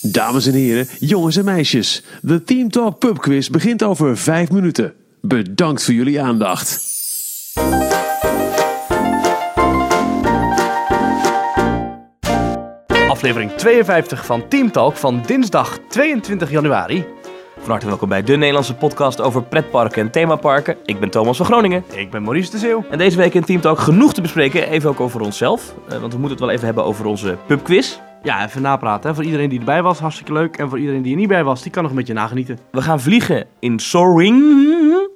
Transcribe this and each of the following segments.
Dames en heren, jongens en meisjes, de Team Talk Pub Quiz begint over 5 minuten. Bedankt voor jullie aandacht. Aflevering 52 van Team Talk van dinsdag 22 januari. Van harte welkom bij de Nederlandse podcast over pretparken en themaparken. Ik ben Thomas van Groningen. Ik ben Maurice de Zeeuw. En deze week in Team Talk genoeg te bespreken, even ook over onszelf. Eh, want we moeten het wel even hebben over onze pubquiz. Ja, even napraten. Hè. Voor iedereen die erbij was, hartstikke leuk. En voor iedereen die er niet bij was, die kan nog een beetje nagenieten. We gaan vliegen in Soaring.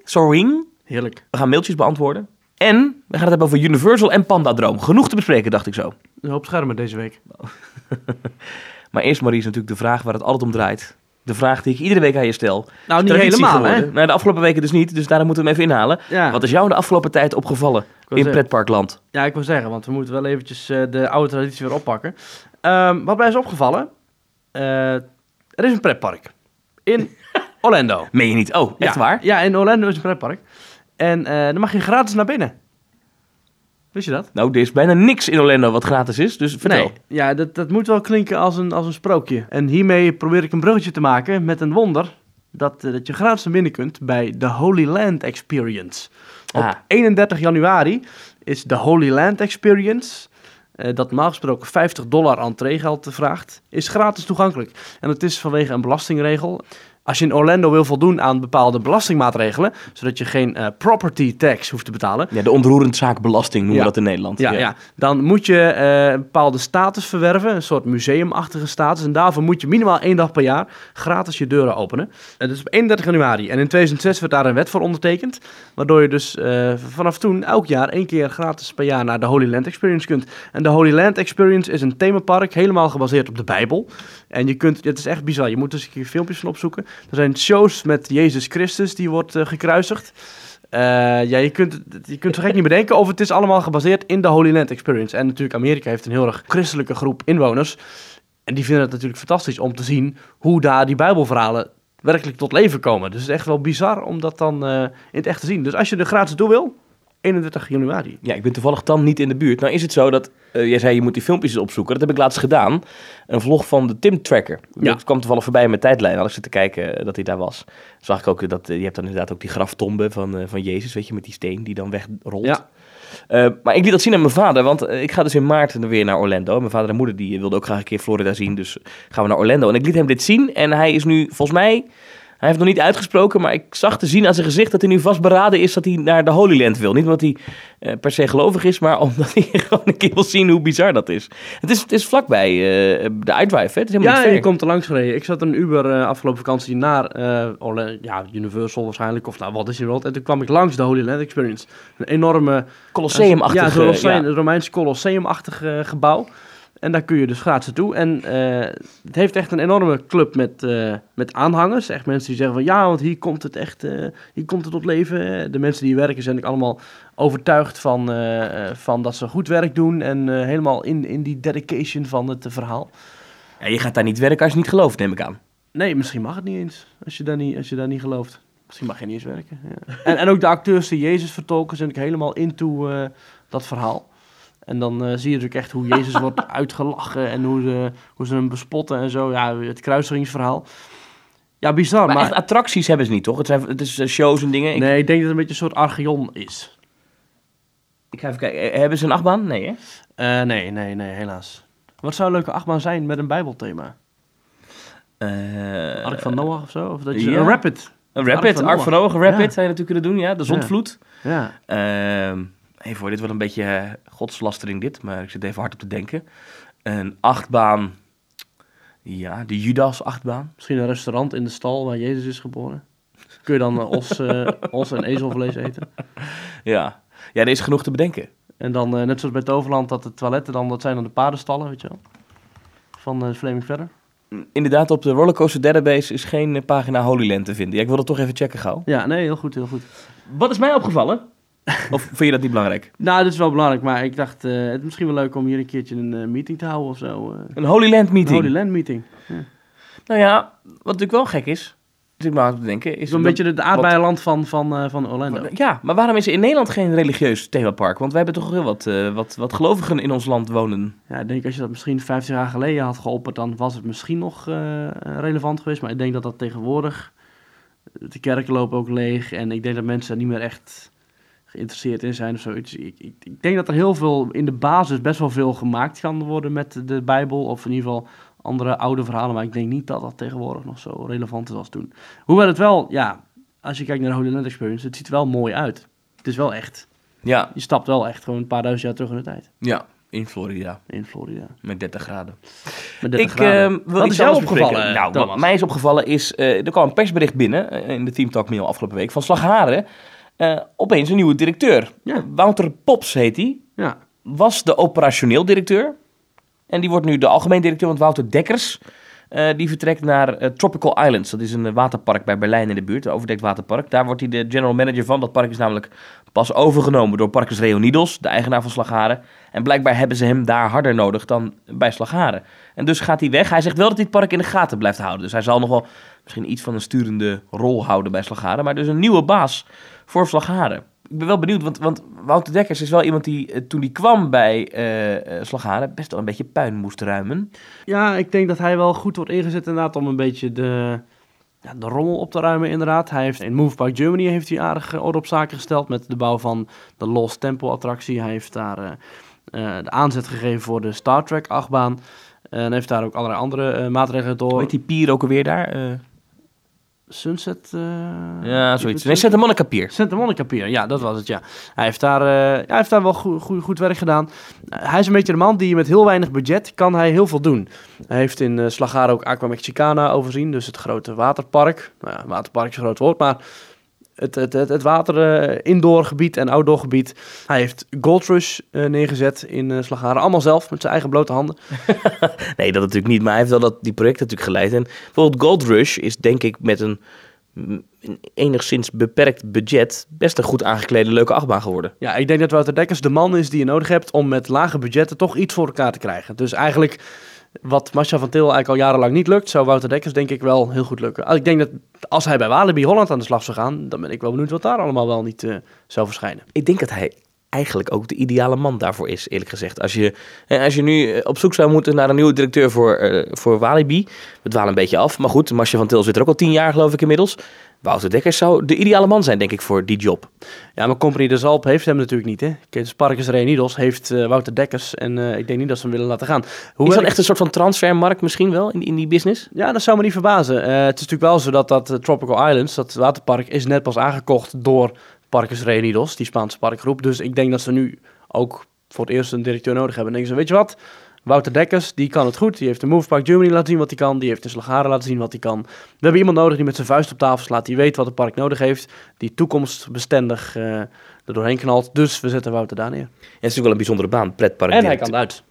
Soaring. Heerlijk. We gaan mailtjes beantwoorden. En we gaan het hebben over Universal en Panda Droom. Genoeg te bespreken, dacht ik zo. Een hoop schermen deze week. Maar eerst, Marie, is natuurlijk de vraag waar het altijd om draait. De vraag die ik iedere week aan je stel. Nou, niet helemaal, hè? Nou, de afgelopen weken dus niet, dus daarom moeten we hem even inhalen. Ja. Wat is jou de afgelopen tijd opgevallen in zeggen- pretparkland? Ja, ik wil zeggen, want we moeten wel eventjes eh, de oude traditie weer oppakken. Ehm, wat mij is opgevallen, eh, er is een pretpark in Orlando. Meen je niet? Oh, echt ja. waar? Ja, in Orlando is een pretpark. En eh dan mag je gratis naar binnen. Wist je dat? Nou, er is bijna niks in Orlando wat gratis is, dus vertel. Nee, ja, dat, dat moet wel klinken als een, als een sprookje. En hiermee probeer ik een bruggetje te maken met een wonder. Dat, eh, dat je gratis naar binnen kunt bij de Holy Land Experience. Op Ah. 31 januari is de Holy Land Experience, dat normaal gesproken 50 dollar entreegeld vraagt, is gratis toegankelijk. En dat is vanwege een belastingregel. Als je in Orlando wil voldoen aan bepaalde belastingmaatregelen, zodat je geen eh, property tax hoeft te betalen, Ja, de onroerend zaakbelasting noemen Ja. we dat in Nederland. ja, ja. dan moet je eh, een bepaalde status verwerven, een soort museumachtige status. En daarvoor moet je minimaal één dag per jaar gratis je deuren openen. En dat is op 31 januari. En in 2006 werd daar een wet voor ondertekend. Waardoor je dus eh, vanaf toen elk jaar één keer gratis per jaar naar de Holy Land Experience kunt. En de Holy Land Experience is een themapark, helemaal gebaseerd op de Bijbel. En je kunt, het is echt bizar, je moet dus een keer filmpjes van opzoeken. Er zijn shows met Jezus Christus, die wordt eh, gekruisigd. Eh, ja, je kunt, je kunt zo gek niet bedenken of het is allemaal gebaseerd in de Holy Land Experience. En natuurlijk, Amerika heeft een heel erg christelijke groep inwoners. En die vinden het natuurlijk fantastisch om te zien hoe daar die Bijbelverhalen werkelijk tot leven komen. Dus het is echt wel bizar om dat dan eh, in het echt te zien. Dus als je er gratis toe wil, 31 januari. Ja, ik ben toevallig dan niet in de buurt. Nou is het zo dat, eh, jij zei je moet die filmpjes opzoeken. Dat heb ik laatst gedaan. Een vlog van de Tim Tracker. Ja. Dat kwam toevallig voorbij in mijn tijdlijn. Had ik zitten kijken eh, dat hij daar was. Zag ik ook dat, eh, je hebt dan inderdaad ook die graftombe van, van Jezus, weet je, met die steen die dan wegrolt. Ja. Maar ik liet dat zien aan mijn vader, want ik ga dus in maart weer naar Orlando. Mijn vader en moeder die wilden ook graag een keer Florida zien, dus gaan we naar Orlando. En ik liet hem dit zien en hij is nu, volgens mij, hij heeft nog niet uitgesproken, maar ik zag te zien aan zijn gezicht dat hij nu vastberaden is dat hij naar de Holy Land wil. Niet omdat hij eh, per se gelovig is, maar omdat hij gewoon een keer wil zien hoe bizar dat is. Het is, het is vlakbij eh, de iDrive, hè? Het is helemaal Ja, je komt er langs gereden. Ik zat een Uber eh, afgelopen vakantie naar ja, Universal waarschijnlijk, of nou, wat is World. En toen kwam ik langs de Holy Land Experience. Een enorme... Colosseum-achtig. Ja, zo'n eh, Romein- ja. Romeins Colosseum-achtig gebouw. En daar kun je dus gratis naartoe. En eh, het heeft echt een enorme club met, eh, met aanhangers. Echt mensen die zeggen van ja, want hier komt het echt eh, hier komt het tot leven. De mensen die hier werken zijn ook allemaal overtuigd van, van dat ze goed werk doen. En helemaal in, in die dedication van het verhaal. Ja, je gaat daar niet werken als je niet gelooft, neem ik aan. Nee, misschien mag het niet eens. Als je daar niet, als je daar niet gelooft. Misschien mag je niet eens werken. Ja. En, en ook de acteurs die Jezus vertolken zijn ook helemaal into dat verhaal. En dan eh, zie je natuurlijk echt hoe Jezus wordt uitgelachen en hoe ze, hoe ze hem bespotten en zo. Ja, het kruisigingsverhaal. Ja, bizar. Maar, Maar, echt attracties hebben ze niet, toch? Het, zijn, het is eh, shows en dingen. Ik, nee, ik denk dat het een beetje een soort Archeon is. ik ga even kijken. Eh, Hebben ze een achtbaan? Nee, hè? Nee, nee, nee, helaas. Wat zou een leuke achtbaan zijn met een bijbelthema? Eh, Ark van Noach of zo? Of dat je. Een rapid. Een Ark Rapid, van Ark Noach. van Ogen, Rapid Ja. zou je natuurlijk kunnen doen, ja. De Zondvloed. Ja. Ehm even voor, dit wordt een beetje eh, godslastering dit, maar ik zit even hard op te denken. Een achtbaan, ja, de Judas achtbaan. Misschien een restaurant in de stal waar Jezus is geboren. Kun je dan eh, os, eh, os en ezelvlees eten? Ja. ja, er is genoeg te bedenken. En dan, net zoals bij Toverland, dat de toiletten dan, dat zijn dan de paardenstallen, weet je wel. Van eh Fleming Verder. Inderdaad, op de Rollercoaster Database is geen pagina Holyland te vinden. Ja, ik wil dat toch even checken gauw. Ja, nee, heel goed, heel goed. Wat is mij opgevallen? Of vind je dat niet belangrijk? Nou, dit is wel belangrijk, maar ik dacht, eh, het is misschien wel leuk om hier een keertje een eh, meeting te houden of zo. eh. Een Holy Land Een meeting. Holy Land meeting. Nou ja, wat natuurlijk wel gek is. zit ik maar aan te denken. Is een beetje het aardbeienland van, van, eh, van Orlando. Ja, maar waarom is er in Nederland geen religieus themapark? Want wij hebben toch heel wat, eh, wat, wat gelovigen in ons land wonen. Ja, ik denk als je dat misschien 50 jaar geleden had geopperd, dan was het misschien nog eh, relevant geweest. Maar ik denk dat dat tegenwoordig, de kerken lopen ook leeg en ik denk dat mensen niet meer echt geïnteresseerd in zijn of zoiets. Ik, ik, ik denk dat er heel veel, in de basis best wel veel gemaakt kan worden met de Bijbel of in ieder geval andere oude verhalen. Maar ik denk niet dat dat tegenwoordig nog zo relevant is als toen. Hoewel het wel, ja, als je kijkt naar de Holy Land Experience, het ziet er wel mooi uit. Het is wel echt. Ja, Je stapt wel echt gewoon een paar duizend jaar terug in de tijd. ja. In Florida, In Florida. met 30 graden. Met 30 Ik graden. wil Wat is jou opgevallen. Nou, Thomas? wat mij is opgevallen is, eh, er kwam een persbericht binnen eh, in de Team Talk mail afgelopen week van Slagharen. Eh opeens een nieuwe directeur. Ja. Wouter Pops heet hij. Ja. Was de operationeel directeur. En die wordt nu de algemeen directeur, want Wouter Dekkers... eh, die vertrekt naar eh, Tropical Islands. Dat is een waterpark bij Berlijn in de buurt, een overdekt waterpark. Daar wordt hij de general manager van. Dat park is namelijk pas overgenomen door Parkers Reonidos, de eigenaar van Slagharen. En blijkbaar hebben ze hem daar harder nodig dan bij Slagharen. En dus gaat hij weg. Hij zegt wel dat hij het park in de gaten blijft houden. Dus hij zal nog wel misschien iets van een sturende rol houden bij Slagharen. Maar dus een nieuwe baas voor Slagharen. Ik ben wel benieuwd, want, want Wouter Dekkers is wel iemand die eh, toen hij kwam bij eh eh, Slagharen best wel een beetje puin moest ruimen. ja, ik denk dat hij wel goed wordt ingezet inderdaad om een beetje de, ja, de rommel op te ruimen inderdaad. Hij heeft in Move Park Germany heeft hij aardig orde op zaken gesteld met de bouw van de Lost Temple attractie. Hij heeft daar de aanzet gegeven voor de Star Trek achtbaan. En heeft daar ook allerlei andere maatregelen door. Heet die pier ook alweer daar? Eh, Sunset? eh, ja, zoiets. Nee? Santa Monica Pier. Santa Monica Pier, ja, dat was het, ja. Hij heeft daar, eh, hij heeft daar wel goed, goed, goed werk gedaan. Eh, hij is een beetje de man die met heel weinig budget kan hij heel veel doen. Hij heeft in uh, Slagharen ook Aqua Mexicana overzien, dus het grote waterpark. Nou ja, waterpark is een groot woord, maar het, het, het, het water eh, indoorgebied en outdoorgebied. Hij heeft Gold Rush eh, neergezet in eh Slagharen, allemaal zelf, met zijn eigen blote handen. Nee, dat natuurlijk niet. Maar hij heeft wel dat, die projecten natuurlijk geleid. En bijvoorbeeld Gold Rush is denk ik met een, een enigszins beperkt budget best een goed aangeklede leuke achtbaan geworden. Ja, ik denk dat Wouter Dekkers de man is die je nodig hebt om met lage budgetten toch iets voor elkaar te krijgen. Dus eigenlijk wat Masha van Til eigenlijk al jarenlang niet lukt, zou Wouter Dekkers denk ik wel heel goed lukken. Ik denk dat als hij bij Walibi Holland aan de slag zou gaan, dan ben ik wel benieuwd wat daar allemaal wel niet eh, zou verschijnen. Ik denk dat hij eigenlijk ook de ideale man daarvoor is, eerlijk gezegd. Als je, als je nu eh, op zoek zou moeten naar een nieuwe directeur voor, eh, voor Walibi, we dwalen een beetje af. Maar goed, Marcia van Til zit er ook al tien jaar geloof ik inmiddels. Wouter Dekkers zou de ideale man zijn, denk ik, voor die job. Ja, maar Company de Zalp heeft hem natuurlijk niet. Hè? Kijk, Parkers Reunidos heeft eh, Wouter Dekkers en ik denk niet dat ze hem willen laten gaan. Hoe is dat echt een soort van transfermarkt misschien wel in, in die business? Ja, dat zou me niet verbazen. Het is natuurlijk wel zo dat dat Tropical Islands, dat waterpark, is net pas aangekocht door Parkers Reunidos, die Spaanse parkgroep. Dus ik denk dat ze nu ook voor het eerst een directeur nodig hebben. En denken ze, weet je wat, Wouter Dekkers, die kan het goed. Die heeft de Move Park Germany laten zien wat hij kan. Die heeft in Slagharen laten zien wat hij kan. We hebben iemand nodig die met zijn vuist op tafel slaat. Die weet wat het park nodig heeft. Die toekomstbestendig eh er doorheen knalt. Dus we zetten Wouter daar neer. En het is natuurlijk wel een bijzondere baan, pretpark. En hij kan Duits.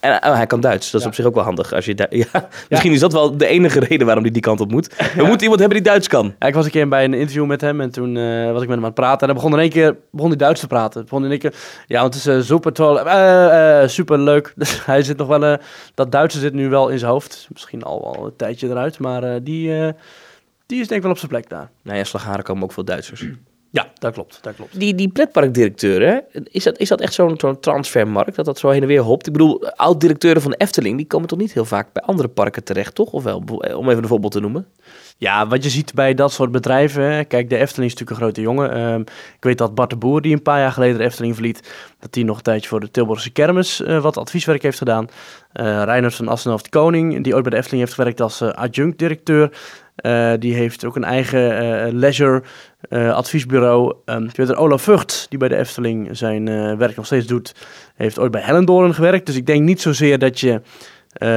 En oh, hij kan Duits. Dat is Ja. op zich ook wel handig. Als je ja, misschien is dat wel de enige reden waarom hij die kant op moet. We moeten iemand hebben die Duits kan. Ik was een keer bij een interview met hem en toen eh, was ik met hem aan het praten. En dan begon in één keer begon hij Duits te praten. Begon in één keer, ja, want het is eh, super toll, eh, super leuk. Dus hij zit nog wel, dat Duitse zit nu wel in zijn hoofd. Misschien al wel een tijdje eruit, maar die, die is denk ik wel op zijn plek daar. Nou ja, Slagharen komen ook veel Duitsers. Ja, dat klopt, dat klopt. Die, die pretparkdirecteur, hè? Is, dat, is dat echt zo'n zo'n transfermarkt, dat dat zo heen en weer hopt? Ik bedoel, oud-directeuren van de Efteling, die komen toch niet heel vaak bij andere parken terecht, toch? Of wel, om even een voorbeeld te noemen. Ja, wat je ziet bij dat soort bedrijven. hè, Kijk, de Efteling is natuurlijk een grote jongen. Ehm, ik weet dat Bart de Boer, die een paar jaar geleden de Efteling verliet, dat hij nog een tijdje voor de Tilburgse Kermis eh, wat advieswerk heeft gedaan. Eh Reinhard van Assenhoff de Koning, die ooit bij de Efteling heeft gewerkt als eh, adjunct-directeur. Eh, die heeft ook een eigen eh, leisure eh, adviesbureau. Ehm, ik weet dat Olaf Vught, die bij de Efteling zijn werk nog steeds doet, heeft ooit bij Hellendoorn gewerkt. Dus ik denk niet zozeer dat je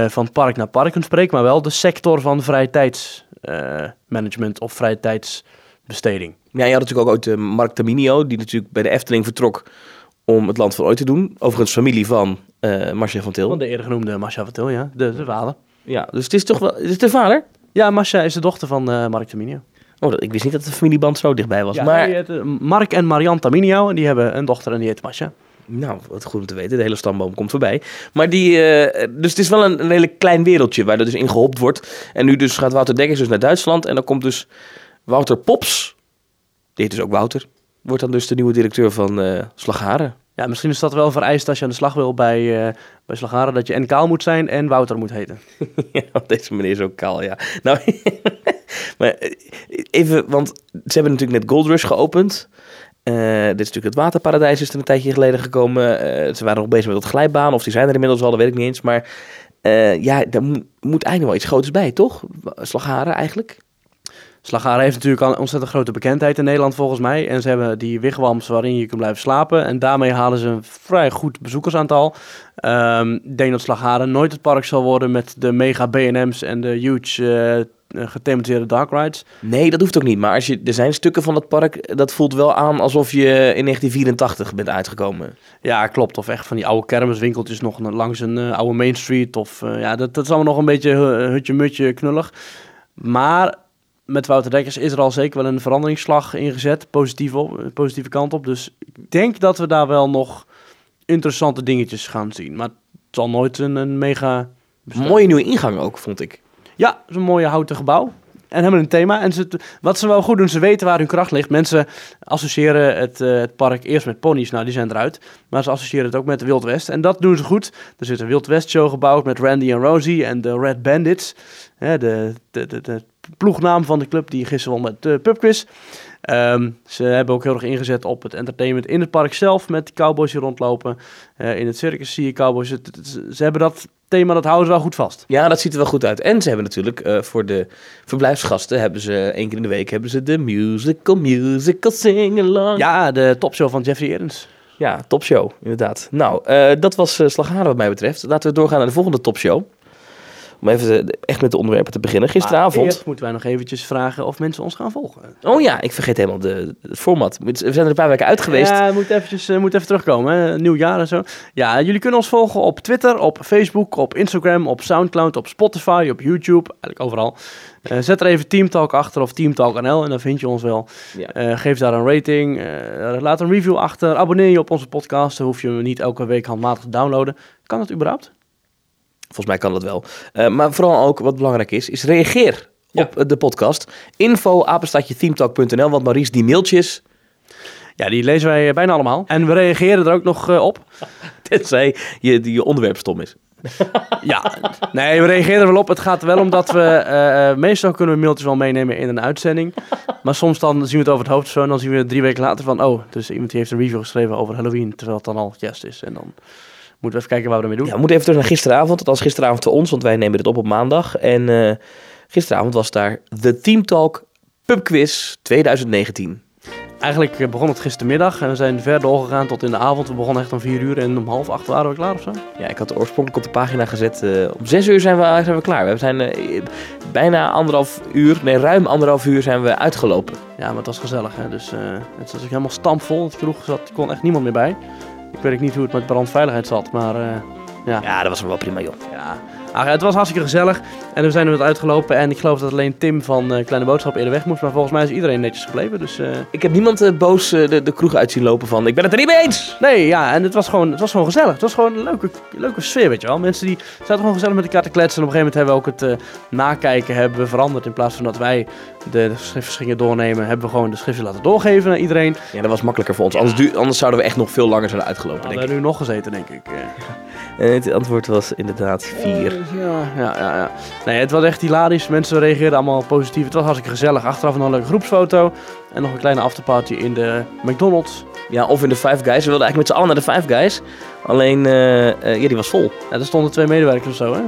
van park naar park kunt spreken, maar wel de sector van vrije tijdsmanagement of vrije tijdsbesteding. Ja, je had natuurlijk ook ooit uh, Mark Taminio, die natuurlijk bij de Efteling vertrok om het land van ooit te doen. Overigens familie van uh, Marcia van Til. Van de eerder genoemde Marcia van Til, ja. De, de vader. Ja, dus het is toch wel... Is het de vader? Ja, Marcia is de dochter van uh, Mark Taminio. Oh, ik wist niet dat de familieband zo dichtbij was. Ja, maar... heet, uh, Mark en Marianne Taminio, en die hebben een dochter en die heet Marcia. Nou, wat goed om te weten. De hele stamboom komt voorbij. Maar die, uh, dus het is wel een, een hele klein wereldje waar er dus in gehopt wordt. En nu dus gaat Wouter Dekkers dus naar Duitsland. En dan komt dus Wouter Pops, die heet dus ook Wouter, wordt dan dus de nieuwe directeur van eh Slagharen. Ja, misschien is dat wel vereist als je aan de slag wil bij, eh bij Slagharen, dat je en kaal moet zijn en Wouter moet heten. ja, want deze meneer is ook kaal, ja. Nou, maar eh, even, want ze hebben natuurlijk net Gold Rush geopend. Eh, dit is natuurlijk het waterparadijs, is er een tijdje geleden gekomen. Ze waren nog bezig met wat glijbaan, of die zijn er inmiddels al, dat weet ik niet eens. Maar ja, daar mo- moet eigenlijk wel iets groots bij, toch? Slagharen eigenlijk. Slagharen heeft natuurlijk al ontzettend grote bekendheid in Nederland volgens mij. En ze hebben die wigwams waarin je kunt blijven slapen. En daarmee halen ze een vrij goed bezoekersaantal. Ehm, ik denk dat Slagharen nooit het park zal worden met de mega B&M's en de huge eh, gethematiseerde dark rides. Nee, dat hoeft ook niet. Maar als je, er zijn stukken van dat park, dat voelt wel aan alsof je in 1984 bent uitgekomen. Ja, klopt. Of echt van die oude kermiswinkeltjes nog langs een eh, oude Main Street. Of eh, ja, dat, dat is allemaal nog een beetje hu- hutje-mutje knullig. Maar met Wouter Dekkers is er al zeker wel een veranderingsslag ingezet. Positief op, eh, positieve kant op. Dus ik denk dat we daar wel nog interessante dingetjes gaan zien. Maar het zal nooit een, een mega... Mooie nieuwe ingang ook, vond ik. Ja, een mooie houten gebouw. En hebben een thema. En ze, wat ze wel goed doen, ze weten waar hun kracht ligt. Mensen associëren het, eh, het park eerst met ponies. Nou, die zijn eruit. Maar ze associëren het ook met de Wild West. En dat doen ze goed. Er zit een Wild West show gebouwd met Randy en Rosie en de Red Bandits. De, de, de, de ploegnaam van de club die gisteren won met de pubquiz. Ehm, ze hebben ook heel erg ingezet op het entertainment in het park zelf. Met die cowboys die rondlopen. Eh, in het circus zie je cowboys. Het- het- Ze, hebben dat thema, dat houden ze wel goed vast. Ja, dat ziet er wel goed uit. En ze hebben natuurlijk eh, voor de verblijfsgasten, hebben ze één keer in de week, hebben ze de musical, musical sing-along. Ja, de topshow van Jeffrey Ehrens. Ja, topshow, inderdaad. Nou, eh, dat was uh, Slagharen wat mij betreft. Laten we doorgaan naar de volgende topshow. Om even echt met de onderwerpen te beginnen. Gisteravond. eerst moeten wij nog eventjes vragen of mensen ons gaan volgen. Oh ja, ik vergeet helemaal de, het format. We zijn er een paar weken uit geweest. Ja, moet eventjes, eh, moet even terugkomen. Hè? Nieuw jaar en zo. Ja, jullie kunnen ons volgen op Twitter, op Facebook, op Instagram, op Soundcloud, op Spotify, op YouTube. Eigenlijk overal. Eh, zet er even Teamtalk achter of Teamtalk NL en dan vind je ons wel. Ja. Eh, geef daar een rating. laat een review achter. Abonneer je op onze podcast. Dan hoef je hem niet elke week handmatig te downloaden. Kan dat überhaupt? Volgens mij kan dat wel. Eh, maar vooral ook wat belangrijk is, is reageer Ja. op eh, de podcast. Info apenstaatje themetalk.nl, want Maurice die mailtjes, Ja, die lezen wij eh, bijna allemaal. En we reageren er ook nog op. tenzij je, die je onderwerp stom is. Ja, nee, we reageren er wel op. Het gaat wel om dat we... meestal kunnen we mailtjes wel meenemen in een uitzending. Maar soms dan zien we het over het hoofd zo... en dan zien we drie weken later van... oh, dus iemand die heeft een review geschreven over Halloween... terwijl het dan al kerst is. En dan moeten we even kijken waar we ermee doen. Ja, we moeten even terug naar gisteravond. Althans, gisteravond voor ons, want wij nemen dit op op maandag. En eh, gisteravond was daar de Team Talk Pub Quiz 2019. Eigenlijk eh, begon het gistermiddag en we zijn ver doorgegaan tot in de avond. We begonnen echt om vier uur en om half acht waren we klaar of zo. Ja, ik had het oorspronkelijk op de pagina gezet. eh om zes uur zijn we, zijn we klaar. We zijn bijna anderhalf uur, nee, ruim anderhalf uur zijn we uitgelopen. Ja, maar het was gezellig. Hè? Dus eh, het was ook helemaal stampvol. Het kroeg zat, kon echt niemand meer bij. Ik weet niet hoe het met brandveiligheid zat, maar eh, ja. Ja, dat was wel prima, joh. Ja, Ah, het was hartstikke gezellig. En we zijn er het uitgelopen. En ik geloof dat alleen Tim van uh, Kleine Boodschap eerder weg moest. Maar volgens mij is iedereen netjes gebleven. Dus. Eh, ik heb niemand eh, boos de, de kroeg uit zien lopen van. Ik ben het er niet mee eens. Nee, ja. En het was gewoon, het was gewoon gezellig. Het was gewoon een leuke, leuke sfeer, weet je wel. Mensen die zaten gewoon gezellig met elkaar te kletsen. En op een gegeven moment hebben we ook het nakijken hebben veranderd. In plaats van dat wij de schriften gingen doornemen, hebben we gewoon de schriften laten doorgeven naar iedereen. Ja, dat was makkelijker voor ons. Anders, anders zouden we echt nog veel langer zijn uitgelopen. We hebben nu nog gezeten, denk ik. het antwoord was inderdaad 4 ja, ja, ja. Nee, het was echt hilarisch. Mensen reageerden allemaal positief. Het was hartstikke gezellig. Achteraf nog een leuke groepsfoto. En nog een kleine afterparty in de McDonald's. Ja, of in de Five Guys. We wilden eigenlijk met z'n allen naar de Five Guys. Alleen, ja, die was vol. Ja, er stonden twee medewerkers of zo, hè?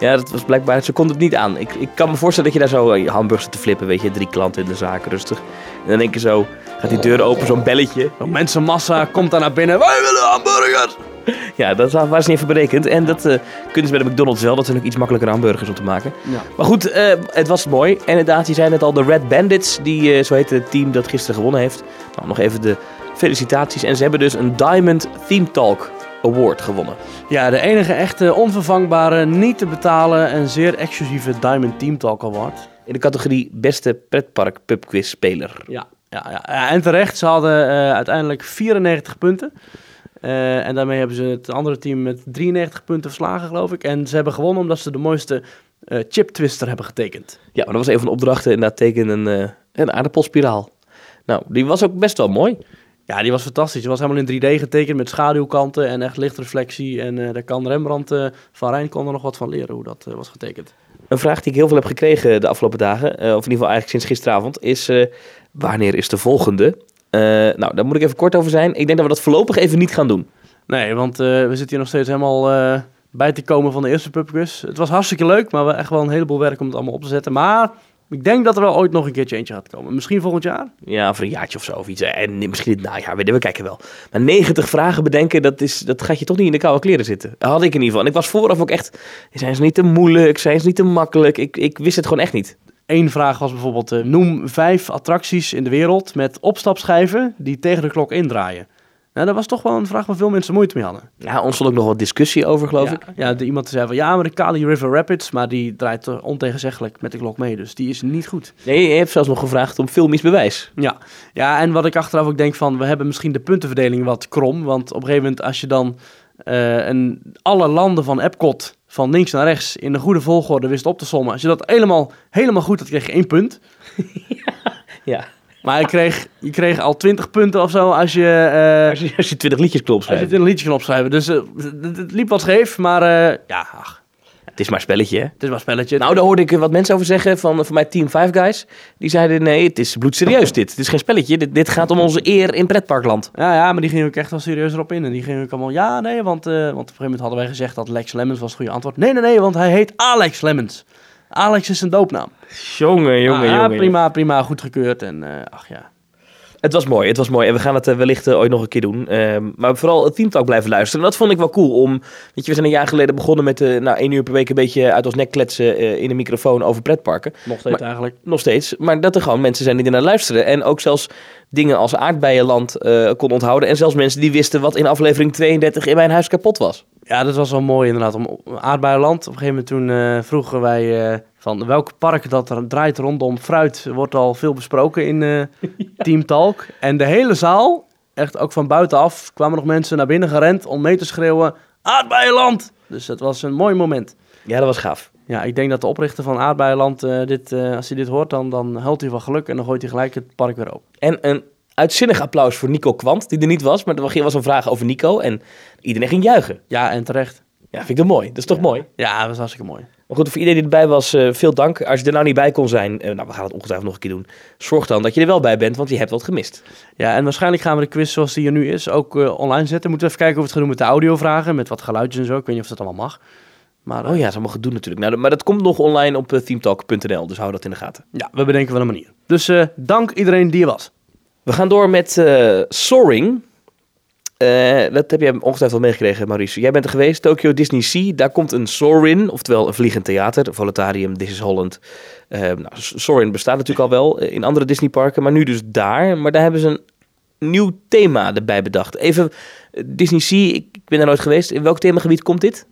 Ja, dat was blijkbaar, ze konden het niet aan. Ik, ik kan me voorstellen dat je daar zo eh, je hamburgers te flippen, weet je, drie klanten in de zaak, rustig. En dan denk je zo, gaat die deur open, zo'n belletje. Een mensenmassa komt daar naar binnen. Wij willen hamburgers! Ja, dat was niet even berekend. En dat eh, kunnen ze bij de McDonald's wel, dat zijn ook iets makkelijker hamburgers om te maken. Ja. Maar goed, eh, het was mooi. En inderdaad, je zei net al, de Red Bandits, die, eh, zo heet het team dat gisteren gewonnen heeft. Nou, nog even de felicitaties. En ze hebben dus een Diamond Theme Talk Award gewonnen. Ja, de enige echte onvervangbare, niet te betalen en zeer exclusieve Diamond Team Talk Award. In de categorie beste pretpark pubquiz speler. Ja, ja, ja. en terecht. Ze hadden uiteindelijk 94 punten. Eh, en daarmee hebben ze het andere team met 93 punten verslagen, geloof ik. En ze hebben gewonnen omdat ze de mooiste eh, chip twister hebben getekend. Ja, maar dat was een van de opdrachten. Inderdaad, teken een, eh, Een aardappelspiraal. Nou, die was ook best wel mooi. Ja, die was fantastisch. Die was helemaal in 3D getekend met schaduwkanten en echt lichtreflectie. En daar kan Rembrandt van Rijn kon er nog wat van leren hoe dat was getekend. Een vraag die ik heel veel heb gekregen de afgelopen dagen, of in ieder geval eigenlijk sinds gisteravond, is wanneer is de volgende? Eh, nou, daar moet ik even kort over zijn. Ik denk dat we dat voorlopig even niet gaan doen. Nee, want eh, we zitten hier nog steeds helemaal eh, bij te komen van de eerste pubquiz. Het was hartstikke leuk, maar we echt wel een heleboel werk om het allemaal op te zetten. Maar ik denk dat er wel ooit nog een keertje eentje gaat komen. Misschien volgend jaar? Ja, voor een jaartje of zo of iets. En misschien dit najaar, je, we kijken wel. Maar 90 vragen bedenken, dat, is, dat gaat je toch niet in de koude kleren zitten. Dat had ik in ieder geval. En ik was vooraf ook echt, zijn ze niet te moeilijk, zijn ze niet te makkelijk? Ik, ik wist het gewoon echt niet. Eén vraag was bijvoorbeeld, eh, noem vijf attracties in de wereld met opstapschijven die tegen de klok indraaien. Nou, dat was toch wel een vraag waar veel mensen moeite mee hadden. Ja, ons stond ook nog wat discussie over, geloof ja, ik. Ja, de, iemand zei van ja, maar de Kali River Rapids, maar die draait ontegenzeggelijk met de klok mee, dus die is niet goed. Nee, je hebt zelfs nog gevraagd om filmisch bewijs. Ja. ja, en wat ik achteraf ook denk van, we hebben misschien de puntenverdeling wat krom, want op een gegeven moment als je dan eh, een, alle landen van Epcot van links naar rechts in de goede volgorde wist op te sommen, als je dat helemaal, helemaal goed had, kreeg je één punt. Ja. Maar je kreeg, je kreeg al 20 punten of zo als je, eh, Als je, als je 20 liedjes klopt als je het in een liedje kan opschrijven. Dus eh, het, het liep wat scheef, maar eh, ja, ach, Het is maar een spelletje, hè? het is maar een spelletje. Nou, daar hoorde ik wat mensen over zeggen van, van mijn team Five Guys. Die zeiden, nee, het is bloedserieus dit. Het is geen spelletje. Dit, dit gaat om onze eer in pretparkland. Ja, ja, maar die gingen ook echt wel serieus erop in. En die gingen ook allemaal, ja, nee, want, eh, want op een gegeven moment hadden wij gezegd dat Lex Lemmens was het goede antwoord. Nee, nee, nee, want hij heet Alex Lemmens. Alex is zijn doopnaam. Jongen, jongen, Ah, jongen. prima, prima, goed gekeurd. En eh, ach ja. Het was mooi, het was mooi. En we gaan het eh, wellicht eh, ooit nog een keer doen. Ehm, maar vooral het Team Talk blijven luisteren. En dat vond ik wel cool om... Weet je, we zijn een jaar geleden begonnen met eh nou, één uur per week een beetje uit ons nek kletsen in een microfoon over pretparken. Nog steeds Maar- eigenlijk. Nog steeds. Maar dat er gewoon mensen zijn die er naar luisteren. En ook zelfs dingen als aardbeienland eh kon onthouden. En zelfs mensen die wisten wat in aflevering 32 in mijn huis kapot was. Ja, dat was wel mooi inderdaad. Om aardbeienland. Op een gegeven moment toen vroegen wij van welk park dat er draait rondom fruit wordt al veel besproken in eh, Team Talk. En de hele zaal, echt ook van buitenaf, kwamen nog mensen naar binnen gerend om mee te schreeuwen aardbeienland. Dus het was een mooi moment. Ja, dat was gaaf. Ja, ik denk dat de oprichter van Aardbeienland, eh, dit, eh, als hij dit hoort, dan, dan huilt hij van geluk en dan gooit hij gelijk het park weer open. En een uitzinnig applaus voor Nico Kwant, die er niet was. Maar er was een vraag over Nico en iedereen ging juichen. Ja, en terecht. Ja, vind ik dat mooi. Dat is toch mooi? Ja, dat was hartstikke mooi. Maar goed, voor iedereen die erbij was, eh, veel dank. Als je er nou niet bij kon zijn, eh, nou, we gaan het ongetwijfeld nog een keer doen. Zorg dan dat je er wel bij bent, want je hebt wat gemist. Ja, en waarschijnlijk gaan we de quiz zoals die er nu is ook eh, online zetten. Moeten we even kijken of we het gaan doen met de audiovragen, met wat geluidjes en zo. Ik weet niet of dat allemaal mag. Maar Oh ja, dat is allemaal gedoe natuurlijk. Nou, maar dat komt nog online op uh, teamtalk.nl, dus hou dat in de gaten. ja, we bedenken wel een manier. Dus dank iedereen die er was. We gaan door met Soaring. Eh, dat heb jij ongetwijfeld wel meegekregen, Maurice. Jij bent er geweest, Tokyo Disney Sea. Daar komt een Soarin, oftewel een vliegend theater. Voletarium, This is Holland. Eh nou, Soarin bestaat natuurlijk al wel eh, in andere Disneyparken, maar nu dus daar. Maar daar hebben ze een nieuw thema erbij bedacht. Even, Disney Sea, ik ik ben daar nooit geweest. In welk themagebied komt dit?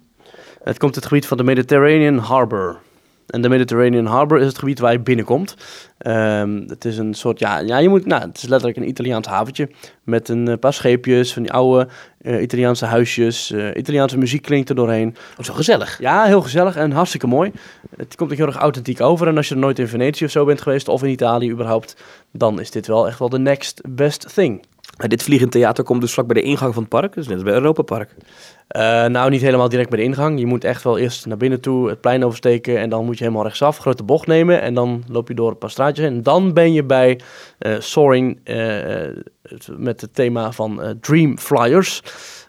Het komt het gebied van de Mediterranean Harbor. En de Mediterranean Harbor is het gebied waar je binnenkomt. Ehm, het is een soort, ja, ja, je moet, nou, het is letterlijk een Italiaans haventje. Met een eh, paar scheepjes, van die oude eh, Italiaanse huisjes. eh, Italiaanse muziek klinkt er doorheen. Oh, zo gezellig. Ja, heel gezellig en hartstikke mooi. Het komt ook heel erg authentiek over. En als je er nooit in Venetië of zo bent geweest, of in Italië überhaupt, dan is dit wel echt wel de next best thing. Maar dit vliegend theater komt dus vlak bij de ingang van het park. Dus net als bij Europa Park. Eh, nou, niet helemaal direct bij de ingang. Je moet echt wel eerst naar binnen toe, het plein oversteken en dan moet je helemaal rechtsaf, grote bocht nemen en dan loop je door een paar straatjes. En dan ben je bij eh, Soaring eh, met het thema van Dream Flyers.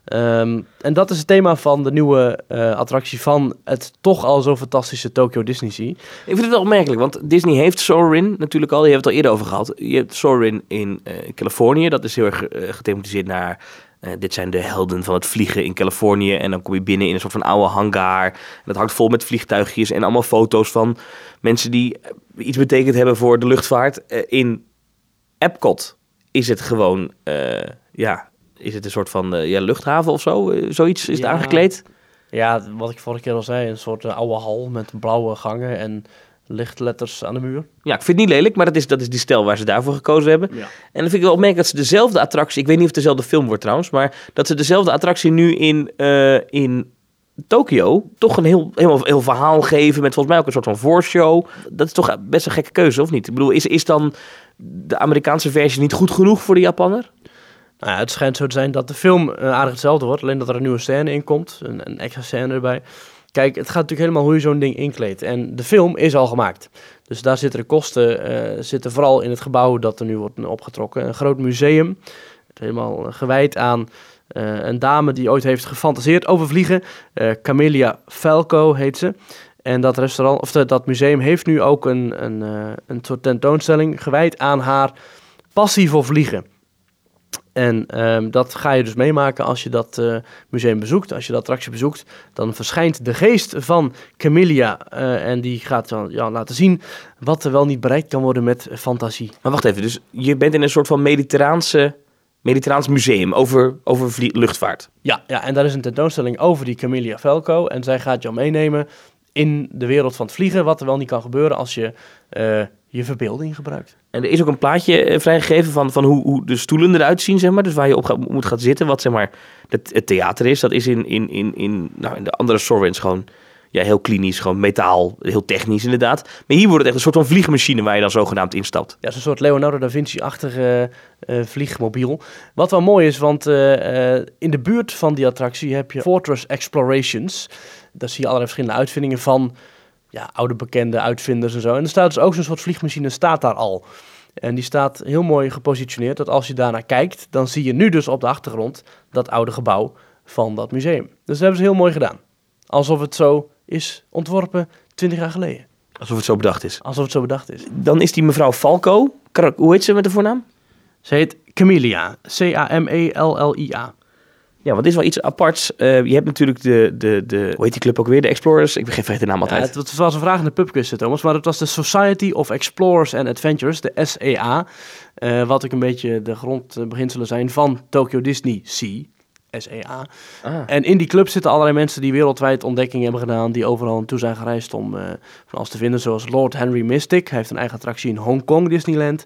Ehm, en dat is het thema van de nieuwe attractie van het toch al zo fantastische Tokyo Disney Sea. Ik vind het wel opmerkelijk, want Disney heeft Soarin natuurlijk al. Je hebt het al eerder over gehad. Je hebt Soarin in Californië. Dat is heel erg gethematiseerd naar... eh, dit zijn de helden van het vliegen in Californië. En dan kom je binnen in een soort van oude hangar. En dat hangt vol met vliegtuigjes en allemaal foto's van mensen die eh, iets betekend hebben voor de luchtvaart. Eh, in Epcot is het gewoon, ja, is het een soort van ja, luchthaven of zo? Zoiets is het aangekleed. Ja, wat ik vorige keer al zei, een soort oude hal met blauwe gangen en lichtletters aan de muur. Ja, ik vind het niet lelijk, maar dat is, dat is die stijl waar ze daarvoor gekozen hebben. Ja. En dan vind ik wel opmerkelijk dat ze dezelfde attractie, ik weet niet of het dezelfde film wordt trouwens, maar dat ze dezelfde attractie nu in, eh, in Tokio toch een heel, heel, heel verhaal geven met volgens mij ook een soort van voorshow. Dat is toch best een gekke keuze, of niet? Ik bedoel, is, is dan de Amerikaanse versie niet goed genoeg voor de Japanner? Nou ja, het schijnt zo te zijn dat de film eh, aardig hetzelfde wordt, alleen dat er een nieuwe scène in komt, een, een extra scène erbij. Kijk, het gaat natuurlijk helemaal hoe je zo'n ding inkleedt. En de film is al gemaakt. Dus daar zitten de kosten eh, zitten vooral in het gebouw dat er nu wordt opgetrokken. Een groot museum, helemaal gewijd aan eh, een dame die ooit heeft gefantaseerd over vliegen. Eh Camelia Falco heet ze. En dat restaurant, of dat- museum heeft nu ook een, een, een soort tentoonstelling gewijd aan haar passie voor vliegen. En ehm, dat ga je dus meemaken als je dat eh, museum bezoekt. Als je dat attractie bezoekt, dan verschijnt de geest van Camelia. eh, en die gaat dan ja, laten zien wat er wel niet bereikt kan worden met fantasie. Maar wacht even, dus je bent in een soort van mediterraanse, mediterraans museum over, over luchtvaart. Ja, ja, en daar is een tentoonstelling over die Camelia Falco. En zij gaat jou meenemen in de wereld van het vliegen. Wat er wel niet kan gebeuren als je eh, je verbeelding gebruikt. En er is ook een plaatje eh, vrijgegeven van, van hoe, hoe de stoelen eruit zien, zeg maar. Dus waar je op gaat- moet gaan zitten, wat zeg maar het, het theater is. Dat is in, in, in, in, nou, in de andere Sorrents gewoon ja, heel klinisch, gewoon metaal, heel technisch inderdaad. Maar hier wordt het echt een soort van vliegmachine waar je dan zogenaamd instapt. Ja, een soort Leonardo da Vinci-achtige eh, vliegmobiel. Wat wel mooi is, want in de buurt van die attractie heb je Fortress Explorations. Daar zie je allerlei verschillende uitvindingen van ja, oude bekende uitvinders en zo. En er staat dus ook zo'n soort vliegmachine, staat daar al. En die staat heel mooi gepositioneerd, dat als je daarnaar kijkt, dan zie je nu dus op de achtergrond dat oude gebouw van dat museum. Dus dat hebben ze heel mooi gedaan. Alsof het zo is ontworpen 20 jaar geleden. Alsof het zo bedacht is. Alsof het zo bedacht is. Dan is die mevrouw Falco. Hoe heet ze met de voornaam? Ze heet Camelia. C-A-M-E-L-L-I-A. Ja, want dit is wel iets aparts. Eh, je hebt natuurlijk de, de, de, hoe heet die club ook weer? De Explorers. Ik vergeet de naam Ja, altijd. het, het was een vraag in de pubquiz, Thomas, maar het was de Society of Explorers and Adventures, de SEA. eh, wat ook een beetje de grondbeginselen zijn van Tokyo Disney Sea. SEA. Ah. En in die club zitten allerlei mensen die wereldwijd ontdekkingen hebben gedaan, die overal naartoe zijn gereisd om eh, van alles te vinden, zoals Lord Henry Mystic. Hij heeft een eigen attractie in Hongkong Disneyland.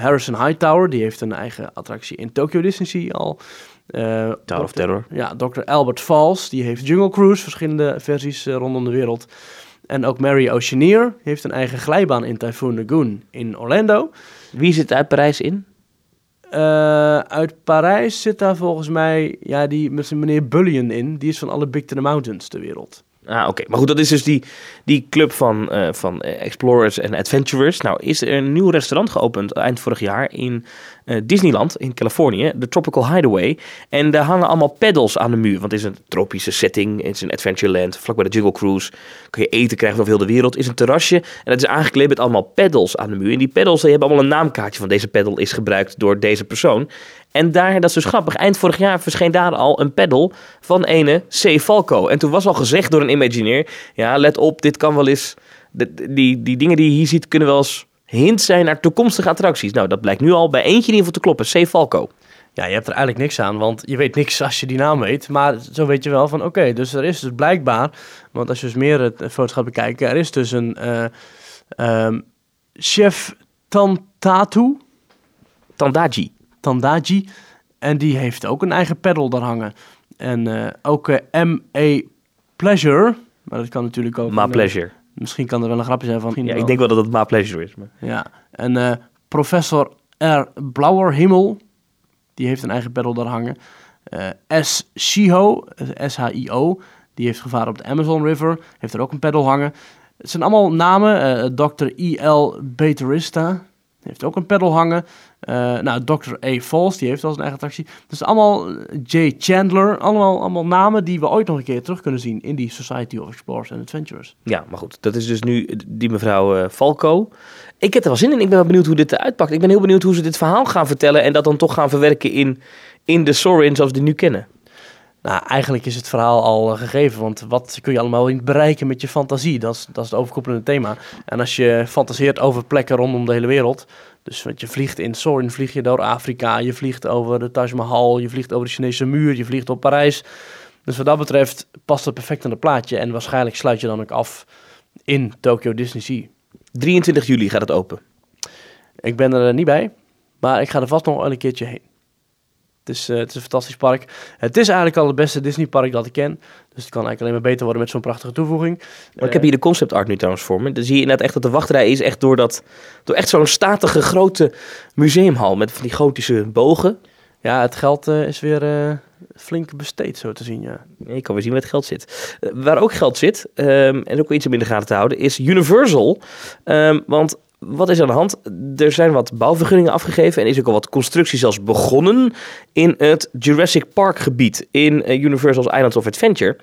Harrison Hightower, die heeft een eigen attractie in Tokyo Disney Sea al. Eh, Tower of Terror. ja, Dr. Albert Falls, die heeft Jungle Cruise, verschillende versies eh, rondom de wereld. En ook Mary Oceaneer heeft een eigen glijbaan in Typhoon Lagoon in Orlando. Wie zit uit Parijs in? Eh, uit Parijs zit daar volgens mij ja, die, met zijn meneer Bullion in. Die is van alle Big Thunder Mountains ter wereld. Ah, oké. Maar goed, dat is dus die, die club van, van Explorers en Adventurers. Nou, is er een nieuw restaurant geopend eind vorig jaar in eh, Disneyland in Californië, de Tropical Hideaway. En daar hangen allemaal pedals aan de muur, want het is een tropische setting. Het is een Adventureland, vlakbij de Jungle Cruise. Kun je eten krijgen over heel de wereld. is een terrasje en het is aangekleed met allemaal pedals aan de muur. En die pedals die hebben allemaal een naamkaartje van deze pedal is gebruikt door deze persoon. En daar, dat is dus grappig, eind vorig jaar verscheen daar al een pedal van ene C. Falco. En toen was al gezegd door een Imagineer, ja, let op, dit kan wel eens, die, die dingen die je hier ziet kunnen wel eens hint zijn naar toekomstige attracties. Nou, dat blijkt nu al bij eentje in ieder geval te kloppen, C. Falco. Ja, je hebt er eigenlijk niks aan, want je weet niks als je die naam weet. Maar zo weet je wel van, oké, dus er is dus blijkbaar... Want als je dus meer het foto's gaat bekijken, er is dus een eh, ehm, chef Tantatu, Tandaji. Tandaji. En die heeft ook een eigen pedal daar hangen. En eh, ook eh, M.A. Pleasure, maar dat kan natuurlijk ook... Ma een, eh, Pleasure. Misschien kan er wel een grapje zijn van... Ja, ik denk wel dat het Ma Pleasure is. Maar... Ja, en eh, professor R. Blauwerhimmel, die heeft een eigen pedal daar hangen. Eh, S. Shiho, S-H-I-O, die heeft gevaren op de Amazon River, heeft er ook een pedal hangen. Het zijn allemaal namen. eh Dr. E.L. Baterista heeft ook een pedal hangen. Eh, nou, Dr. A. Falls, die heeft al zijn eigen attractie. Dus allemaal eh, J. Chandler, allemaal, allemaal namen die we ooit nog een keer terug kunnen zien in die Society of Explorers and Adventurers. Ja, maar goed, dat is dus nu die mevrouw eh, Falco. Ik heb er wel zin in. Ik ben wel benieuwd hoe dit eruit pakt. Ik ben heel benieuwd hoe ze dit verhaal gaan vertellen en dat dan toch gaan verwerken in, in de Sorin zoals we die nu kennen. Nou, eigenlijk is het verhaal al eh, gegeven, want wat kun je allemaal niet bereiken met je fantasie? Dat is, dat is het overkoepelende thema. En als je fantaseert over plekken rondom de hele wereld, dus want je vliegt in Sorin, vlieg je door Afrika, je vliegt over de Taj Mahal, je vliegt over de Chinese muur, je vliegt op Parijs. Dus wat dat betreft past het perfect in het plaatje en waarschijnlijk sluit je dan ook af in Tokyo Disney Sea. 23 juli gaat het open. Ik ben er eh, niet bij, maar ik ga er vast nog wel een keertje heen. Het is, eh, het is een fantastisch park. Het is eigenlijk al het beste Disney-park dat ik ken. Dus het kan eigenlijk alleen maar beter worden met zo'n prachtige toevoeging. Maar ik heb hier de concept art nu trouwens voor me. Dan zie je inderdaad echt dat de wachtrij is echt door, dat, door echt zo'n statige grote museumhal met van die gotische bogen. Ja, het geld eh, is weer eh, flink besteed, zo te zien, ja. Ik kan weer zien waar het geld zit. Waar ook geld zit, ehm, en ook iets om in de gaten te houden, is Universal. Ehm, want wat is aan de hand? Er zijn wat bouwvergunningen afgegeven en is ook al wat constructie zelfs begonnen in het Jurassic Park gebied in eh, Universal's Islands of Adventure.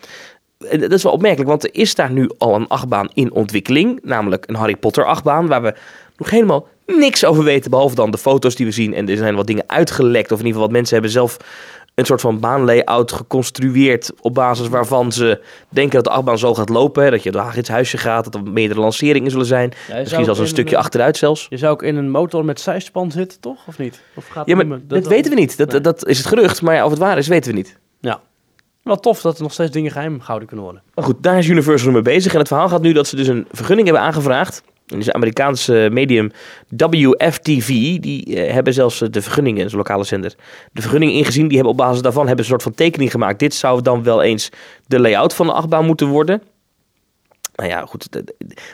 En Dat is wel opmerkelijk, want er is daar nu al een achtbaan in ontwikkeling, namelijk een Harry Potter achtbaan, waar we nog helemaal niks over weten, behalve dan de foto's die we zien. En er zijn wat dingen uitgelekt, of in ieder geval wat mensen hebben zelf een soort van baanlayout geconstrueerd op basis waarvan ze denken dat de achtbaan zo gaat lopen. Hè, dat je door Hagrid's huisje gaat, dat er meerdere lanceringen zullen zijn. Misschien zelfs een stukje achteruit zelfs. Je zou ook in een motor met zijspan zitten, toch? Of niet? Of gaat Ja, het maar dat, meer? weten we niet. Dat, Nee. dat is het gerucht, maar ja, of het waar is, weten we niet. Ja. Wel tof dat er nog steeds dingen geheim gehouden kunnen worden. Maar goed, daar is Universal mee bezig. En het verhaal gaat nu dat ze dus een vergunning hebben aangevraagd. Dus Amerikaanse medium WFTV, die eh, hebben zelfs eh, de vergunningen, dat lokale zender, de vergunning ingezien. Die hebben op basis daarvan hebben een soort van tekening gemaakt. Dit zou dan wel eens de layout van de achtbaan moeten worden. Nou ja, goed,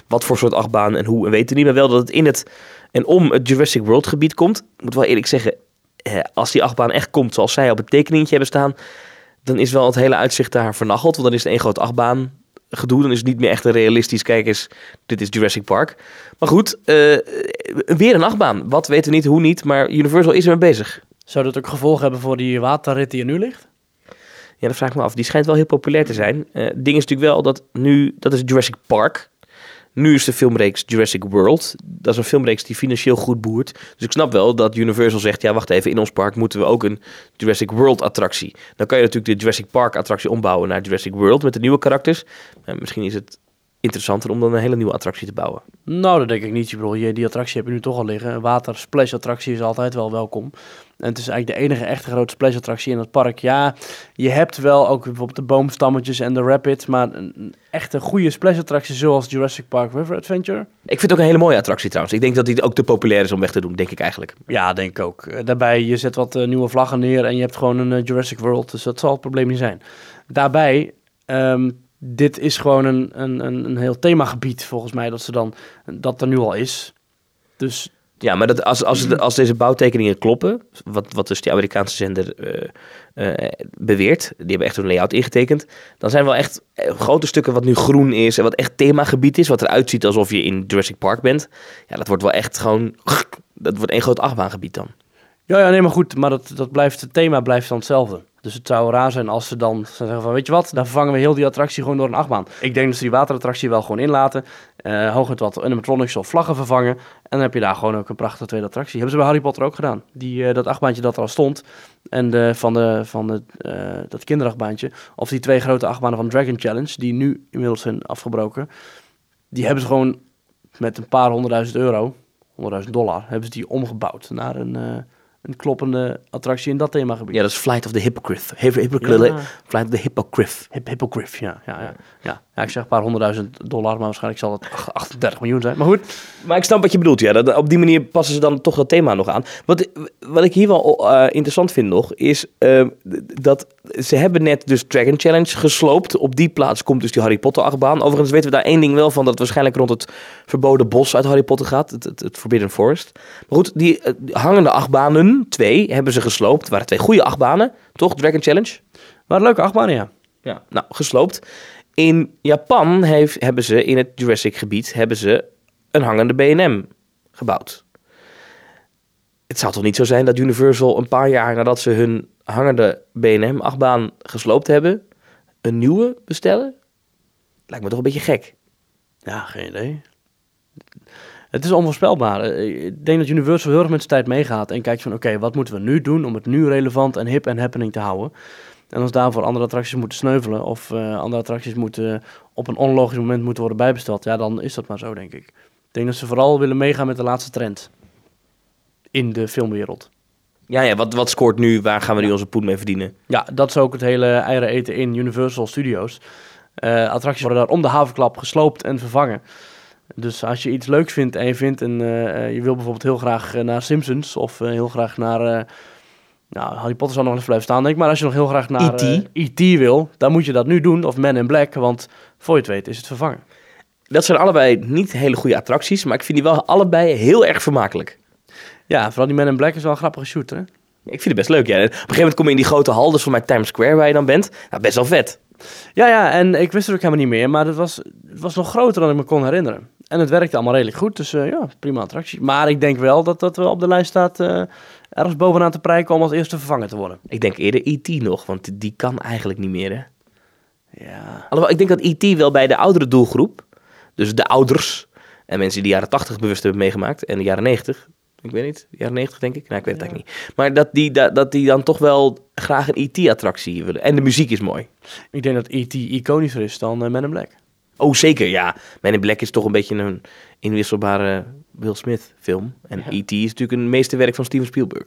wat voor soort achtbaan en hoe, en weten we niet. Maar wel dat het in het en om het Jurassic World gebied komt. Ik moet wel eerlijk zeggen, eh, als die achtbaan echt komt zoals zij op het tekeningetje hebben staan, dan is wel het hele uitzicht daar vernacheld. Want dan is het één groot achtbaan gedoe. Dan is het niet meer echt een realistisch, kijk eens, dit is Jurassic Park. Maar goed, eh, weer een achtbaan. Wat weten we niet, hoe niet, maar Universal is ermee bezig. Zou dat ook gevolgen hebben voor die waterrit die er nu ligt? Ja, dat vraag ik me af. Die schijnt wel heel populair te zijn. Eh, Het ding is natuurlijk wel dat nu, dat is Jurassic Park. Nu is de filmreeks Jurassic World. Dat is een filmreeks die financieel goed boert. Dus ik snap wel dat Universal zegt, ja wacht even, in ons park moeten we ook een Jurassic World attractie. Dan kan je natuurlijk de Jurassic Park attractie ombouwen naar Jurassic World met de nieuwe karakters. Maar misschien is het interessanter om dan een hele nieuwe attractie te bouwen. Nou, dat denk ik niet. Je, die attractie heb je nu toch al liggen. Een watersplash attractie is altijd wel welkom. En het is eigenlijk de enige echte grote splash attractie in het park. Ja, je hebt wel ook bijvoorbeeld de boomstammetjes en de rapids. Maar een, echte goede splash attractie zoals Jurassic Park River Adventure. Ik vind het ook een hele mooie attractie trouwens. Ik denk dat die ook te populair is om weg te doen, denk ik eigenlijk. Ja, denk ik ook. Eh, Daarbij, je zet wat eh, nieuwe vlaggen neer en je hebt gewoon een eh, Jurassic World. Dus dat zal het probleem niet zijn. Daarbij, ehm, dit is gewoon een, een, een, een heel themagebied volgens mij dat ze dan, dat er nu al is. Dus Ja, maar dat, als, als, het- als deze bouwtekeningen kloppen, wat, wat dus die Amerikaanse zender eh, eh, beweert, die hebben echt een layout ingetekend, dan zijn wel echt eh, grote stukken wat nu groen is en wat echt themagebied is, wat eruit ziet alsof je in Jurassic Park bent. Ja, dat wordt wel echt gewoon, dat wordt één groot achtbaangebied dan. Ja, ja, nee, maar goed, maar dat, dat blijft, het thema blijft dan hetzelfde. Dus het zou raar zijn als ze dan zeggen van, weet je wat, dan vervangen we heel die attractie gewoon door een achtbaan. Ik denk dat ze die waterattractie wel gewoon inlaten, eh hooguit wat animatronics of vlaggen vervangen. En dan heb je daar gewoon ook een prachtige tweede attractie. Hebben ze bij Harry Potter ook gedaan. Die, eh, dat achtbaantje dat er al stond, en de, van, de, van de, eh, dat kinderachtbaantje, of die twee grote achtbanen van Dragon Challenge, die nu inmiddels zijn afgebroken, die hebben ze gewoon met een paar honderdduizend euro, honderdduizend dollar, hebben ze die omgebouwd naar een, een kloppende attractie in dat themagebied. Ja, dat is Flight of the Hippogriff. Hip- Hippogriff. Ja. Flight of the Hippogriff. Hip, Hippogriff, ja, ja, ja, ja. Ja, ik zeg een paar honderdduizend dollar, maar waarschijnlijk zal het ach- 38 miljoen zijn. Maar goed, Maar ik snap wat je bedoelt, ja. Dat, op die manier passen ze dan toch dat thema nog aan. Wat, wat ik hier wel eh, interessant vind nog, is eh, dat ze hebben net dus Dragon Challenge gesloopt. Op die plaats komt dus die Harry Potter achtbaan. Overigens weten we daar één ding wel van, dat het waarschijnlijk rond het verboden bos uit Harry Potter gaat. Het, het, het Forbidden Forest. Maar goed, die eh, hangende achtbanen, twee, hebben ze gesloopt. Het waren twee goede achtbanen, toch? Dragon Challenge? maar een leuke achtbaan, ja. Ja, nou, gesloopt. In Japan heeft, hebben ze in het Jurassic gebied hebben ze een hangende B&M gebouwd. Het zou toch niet zo zijn dat Universal een paar jaar nadat ze hun hangende B&M achtbaan gesloopt hebben, een nieuwe bestellen? Lijkt me toch een beetje gek. Ja, geen idee. Het is onvoorspelbaar. Eh, Ik denk dat Universal heel erg met zijn tijd meegaat en kijkt van oké, wat moeten we nu doen om het nu relevant en hip en happening te houden. En als daarvoor andere attracties moeten sneuvelen of eh, andere attracties moeten op een onlogisch moment moeten worden bijbesteld, ja, dan is dat maar zo, denk ik. Ik denk dat ze vooral willen meegaan met de laatste trend in de filmwereld. Ja, ja wat, wat scoort nu? Waar gaan we nu onze poen mee verdienen? Ja, dat is ook het hele eieren eten in Universal Studios. Eh, attracties worden daar om de havenklap gesloopt en vervangen. Dus als je iets leuks vindt en je vindt een, eh, eh, je wil bijvoorbeeld heel graag eh, naar Simpsons of heel graag naar, Nou, Harry Potter zal nog even blijven staan, denk ik. Maar als je nog heel graag naar E.T. eh, E.T. wil, dan moet je dat nu doen. Of Men in Black, want voor je het weet is het vervangen. Dat zijn allebei niet hele goede attracties, maar ik vind die wel allebei heel erg vermakelijk. Ja, vooral die Men in Black is wel een grappige shooter, hè? Ik vind het best leuk, ja. Op een gegeven moment kom je in die grote hal, dus voor mij Times Square waar je dan bent. Nou, best wel vet. Ja, ja, en ik wist het ook helemaal niet meer, maar het was, het was nog groter dan ik me kon herinneren. En het werkte allemaal redelijk goed, dus eh, ja, prima attractie. Maar ik denk wel dat dat wel op de lijst staat eh, ergens bovenaan te prijken om als eerste vervangen te worden. Ik denk eerder E.T. nog, want die kan eigenlijk niet meer, hè. Ja, Alhoewel, ik denk dat E.T. wel bij de oudere doelgroep, dus de ouders en mensen die de jaren 80 bewust hebben meegemaakt en de jaren 90, ik weet niet, jaren 90 denk ik, nou ik weet het eigenlijk niet. Maar dat die, dat, dat die dan toch wel graag een E.T.-attractie willen. En de muziek is mooi. ik denk dat E.T. iconischer is dan eh, Men in Black. Oh, zeker, ja. Man in Black is toch een beetje een inwisselbare Will Smith film. En E.T. is natuurlijk een meesterwerk van Steven Spielberg.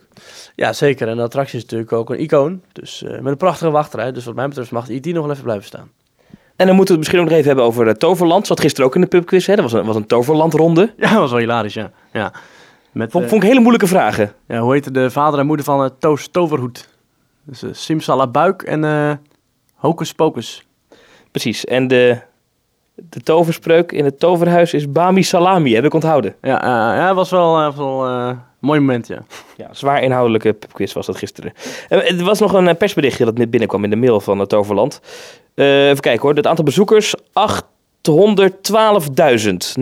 Ja, zeker. En de attractie is natuurlijk ook een icoon. Dus eh, met een prachtige wachtrij. Dus wat mij betreft mag E.T. nog wel even blijven staan. En dan moeten we het misschien ook nog even hebben over uh, Toverland. Zat gisteren ook in de pubquiz, hè? Dat was een, was een Toverland-ronde. Ja, dat was wel hilarisch, ja. ja. Met, Vond, eh, vond ik hele moeilijke vragen. ja, hoe heette de vader en moeder van uh, Toos Toverhoed? Dus uh, Simsalabuk en eh Hocus Pocus. Precies. En de, de toverspreuk in het toverhuis is Bami Salami, heb ik onthouden. Ja, eh, ja, was wel, eh, wel eh, een mooi moment, ja. Ja, zwaar inhoudelijke pubquiz was dat gisteren. Eh, er was nog een eh, persberichtje dat net binnenkwam in de mail van het Toverland. Eh, even kijken hoor. Het aantal bezoekers 812.000.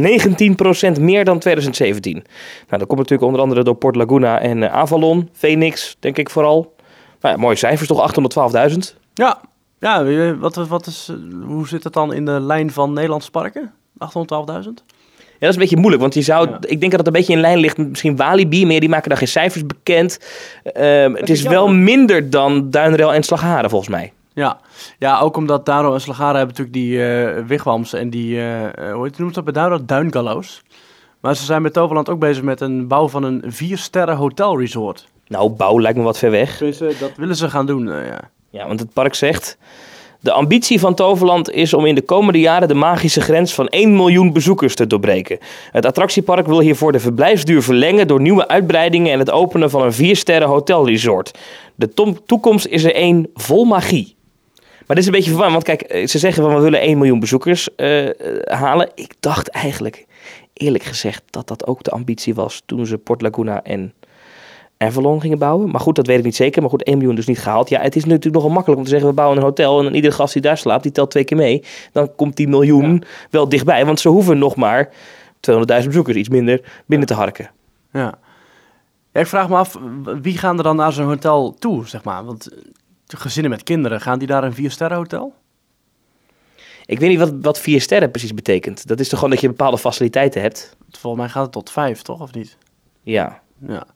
19% meer dan 2017. Nou, dat komt natuurlijk onder andere door Port Laguna en eh, Avalon. Phoenix, denk ik vooral. Nou ja, mooie cijfers toch, 812.000. Ja, ja wat, wat is, eh, hoe zit het dan in de lijn van Nederlandse parken? 812.000? Ja, dat is een beetje moeilijk, want je zou, Ja. ik denk dat het een beetje in lijn ligt misschien Walibi, maar die maken daar geen cijfers bekend. Ehm, het is wel minder dan Duinrel en Slagharen volgens mij. Ja. ja, ook omdat Daro en Slagara hebben natuurlijk die eh wigwams en die, eh, hoe heet noemt dat bij Daro? Duingallows. Maar ze zijn met Toverland ook bezig met een bouw van een vier sterren hotel resort. Nou, bouw lijkt me wat ver weg. Dus dat willen ze gaan doen, ja. Ja, want het park zegt... De ambitie van Toverland is om in de komende jaren de magische grens van 1 miljoen bezoekers te doorbreken. Het attractiepark wil hiervoor de verblijfsduur verlengen door nieuwe uitbreidingen en het openen van een 4-sterren hotelresort. De toekomst is er één vol magie. Maar dit is een beetje verwarrend, want kijk, eh, ze zeggen van we willen 1 miljoen bezoekers eh, eh, halen. Ik dacht eigenlijk, eerlijk gezegd, dat dat ook de ambitie was toen ze Port Laguna en Avalon gingen bouwen. Maar goed, dat weet ik niet zeker. Maar goed, 1 miljoen dus niet gehaald. Ja, het is natuurlijk nogal makkelijk om te zeggen, we bouwen een hotel en iedere gast die daar slaapt, die telt twee keer mee. Dan komt die miljoen wel dichtbij, want ze hoeven nog maar 200.000 bezoekers, iets minder, binnen te harken. Ja. ja. Ik vraag me af, wie gaan er dan naar zo'n hotel toe, zeg maar? Want gezinnen met kinderen, gaan die naar een vier sterren hotel? Ik weet niet wat, wat vier sterren precies betekent. Dat is toch gewoon dat je bepaalde faciliteiten hebt? Volgens mij gaat het tot vijf, toch? Of niet? Ja. Ja.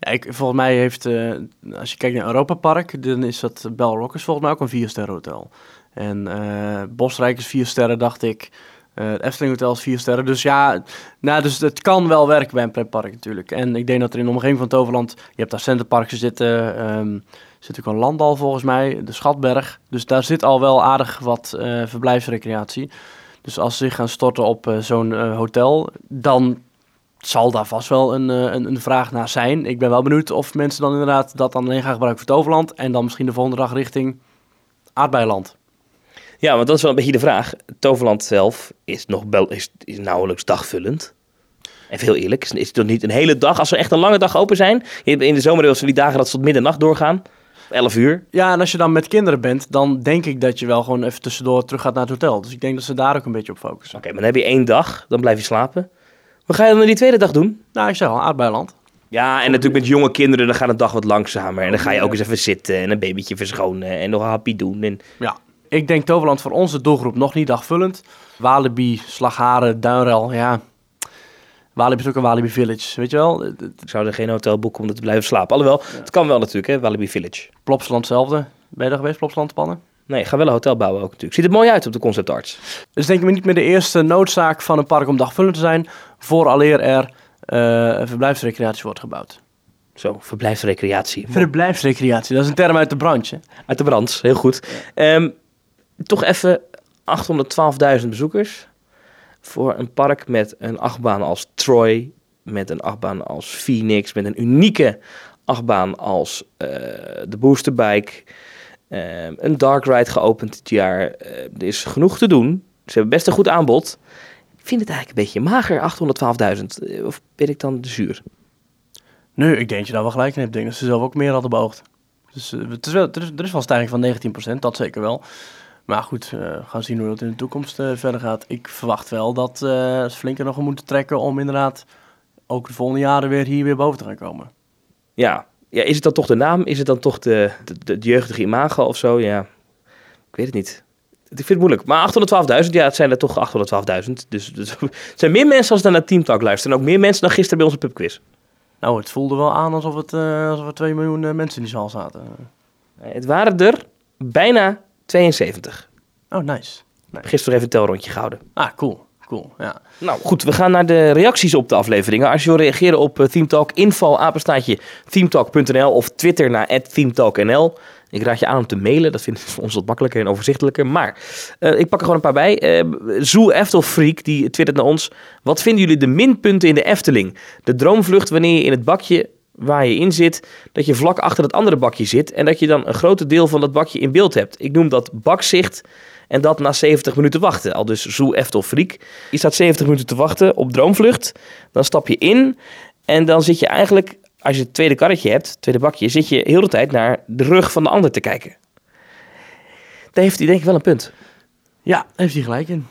Ja, ik, volgens mij heeft, eh, als je kijkt naar Europa Park, dan is dat Bell Rock is volgens mij ook een vier sterren hotel. En eh Bosrijk is vier sterren, dacht ik. Eh het Efteling Hotel is vier sterren. Dus ja, nou, dus het kan wel werken bij een pretpark natuurlijk. En ik denk dat er in de omgeving van Toverland, je hebt daar centerparken zitten, ehm zit ook een landal volgens mij, de Schatberg. Dus daar zit al wel aardig wat eh, verblijfsrecreatie. Dus als ze zich gaan storten op eh, zo'n eh, hotel, dan zal daar vast wel een, een, een vraag naar zijn. Ik ben wel benieuwd of mensen dan inderdaad dat dan alleen gaan gebruiken voor Toverland. En dan misschien de volgende dag richting Aardbeiland. Ja, want dat is wel een beetje de vraag. Toverland zelf is nog wel, is, nauwelijks dagvullend. Even heel eerlijk, is, het toch niet een hele dag, als ze echt een lange dag open zijn. In de zomer was die dagen dat ze tot middernacht doorgaan. 11 uur. Ja, en als je dan met kinderen bent, dan denk ik dat je wel gewoon even tussendoor terug gaat naar het hotel. Dus ik denk dat ze daar ook een beetje op focussen. Oké, maar dan heb je één dag, dan blijf je slapen. Wat ga je dan die tweede dag doen? Nou, ik zeg al, Aardbeiland. Ja, en natuurlijk met jonge kinderen, dan gaat de dag wat langzamer. En dan ga je ook eens even zitten en een babytje verschonen en nog een happy doen. En... Ja. Ik denk Toverland voor onze doelgroep nog niet dagvullend. Walibi, Slagharen, Duinrel, ja. Walibi is ook een Walibi Village, weet je wel? Het- het- Ik zou er geen hotel boeken om er te blijven slapen. Alhoewel, het kan wel natuurlijk, hè, Walibi Village. Plopsaland hetzelfde. Ben je daar geweest, Plopsaland pannen? Nee, ga wel een hotel bouwen ook natuurlijk. Ziet er mooi uit op de concept arts. Dus denk ik me niet meer de eerste noodzaak van een park om dagvullend te zijn, vooraleer er een verblijfsrecreatie wordt gebouwd. Zo, verblijfsrecreatie. Verblijfsrecreatie, dat is een term uit de branche. Uit de brand, heel goed. Ehm, toch even 812.000 bezoekers voor een park met een achtbaan als Troy, met een achtbaan als Phoenix, met een unieke achtbaan als eh, de Boosterbike. eh, een dark ride geopend dit jaar. Eh, er is genoeg te doen. Ze hebben best een goed aanbod. Ik vind het eigenlijk een beetje mager, 812.000. Eh, Of ben ik dan zuur? Nee, ik denk je daar wel gelijk in hebt. Ik dat ze zelf ook meer hadden beoogd. Dus het is wel, er, is, er is wel een stijging van 19%, dat zeker wel. Maar goed, we gaan zien hoe dat in de toekomst eh, verder gaat. Ik verwacht wel dat eh ze flinker nog moeten trekken om inderdaad ook de volgende jaren weer hier weer boven te gaan komen. Ja. ja, is het dan toch de naam? Is het dan toch de, de, de jeugdige imago of zo? Ja, ik weet het niet. Ik vind het moeilijk. Maar 812.000, ja, het zijn er toch 812.000. Dus, dus het zijn meer mensen als dan naar Team Talk luisteren. En ook meer mensen dan gisteren bij onze pubquiz. Nou, het voelde wel aan alsof, het, alsof er 2 miljoen mensen in die zaal zaten. Het waren er bijna 72. Oh, nice. Gisteren even een telrondje gehouden. Ah, cool. Cool, ja. Nou goed, we gaan naar de reacties op de afleveringen. Als je wil reageren op eh, Theme Talk, info apenstaatje themetalk.nl of Twitter naar @themetalknl. Ik raad je aan om te mailen, dat vinden we voor ons wat makkelijker en overzichtelijker. Maar eh, ik pak er gewoon een paar bij. Eh Zoe Eftel Freak, die twittert naar ons. Wat vinden jullie de minpunten in de Efteling? De droomvlucht wanneer je in het bakje waar je in zit, dat je vlak achter het andere bakje zit en dat je dan een groot deel van dat bakje in beeld hebt. Ik noem dat bakzicht en dat na 70 minuten wachten. Al dus Zoe Eftel Freak. Je staat 70 minuten te wachten op droomvlucht, dan stap je in en dan zit je eigenlijk, als je het tweede karretje hebt, het tweede bakje, zit je heel de tijd naar de rug van de ander te kijken. Daar heeft hij denk ik wel een punt. Ja, heeft hij gelijk in.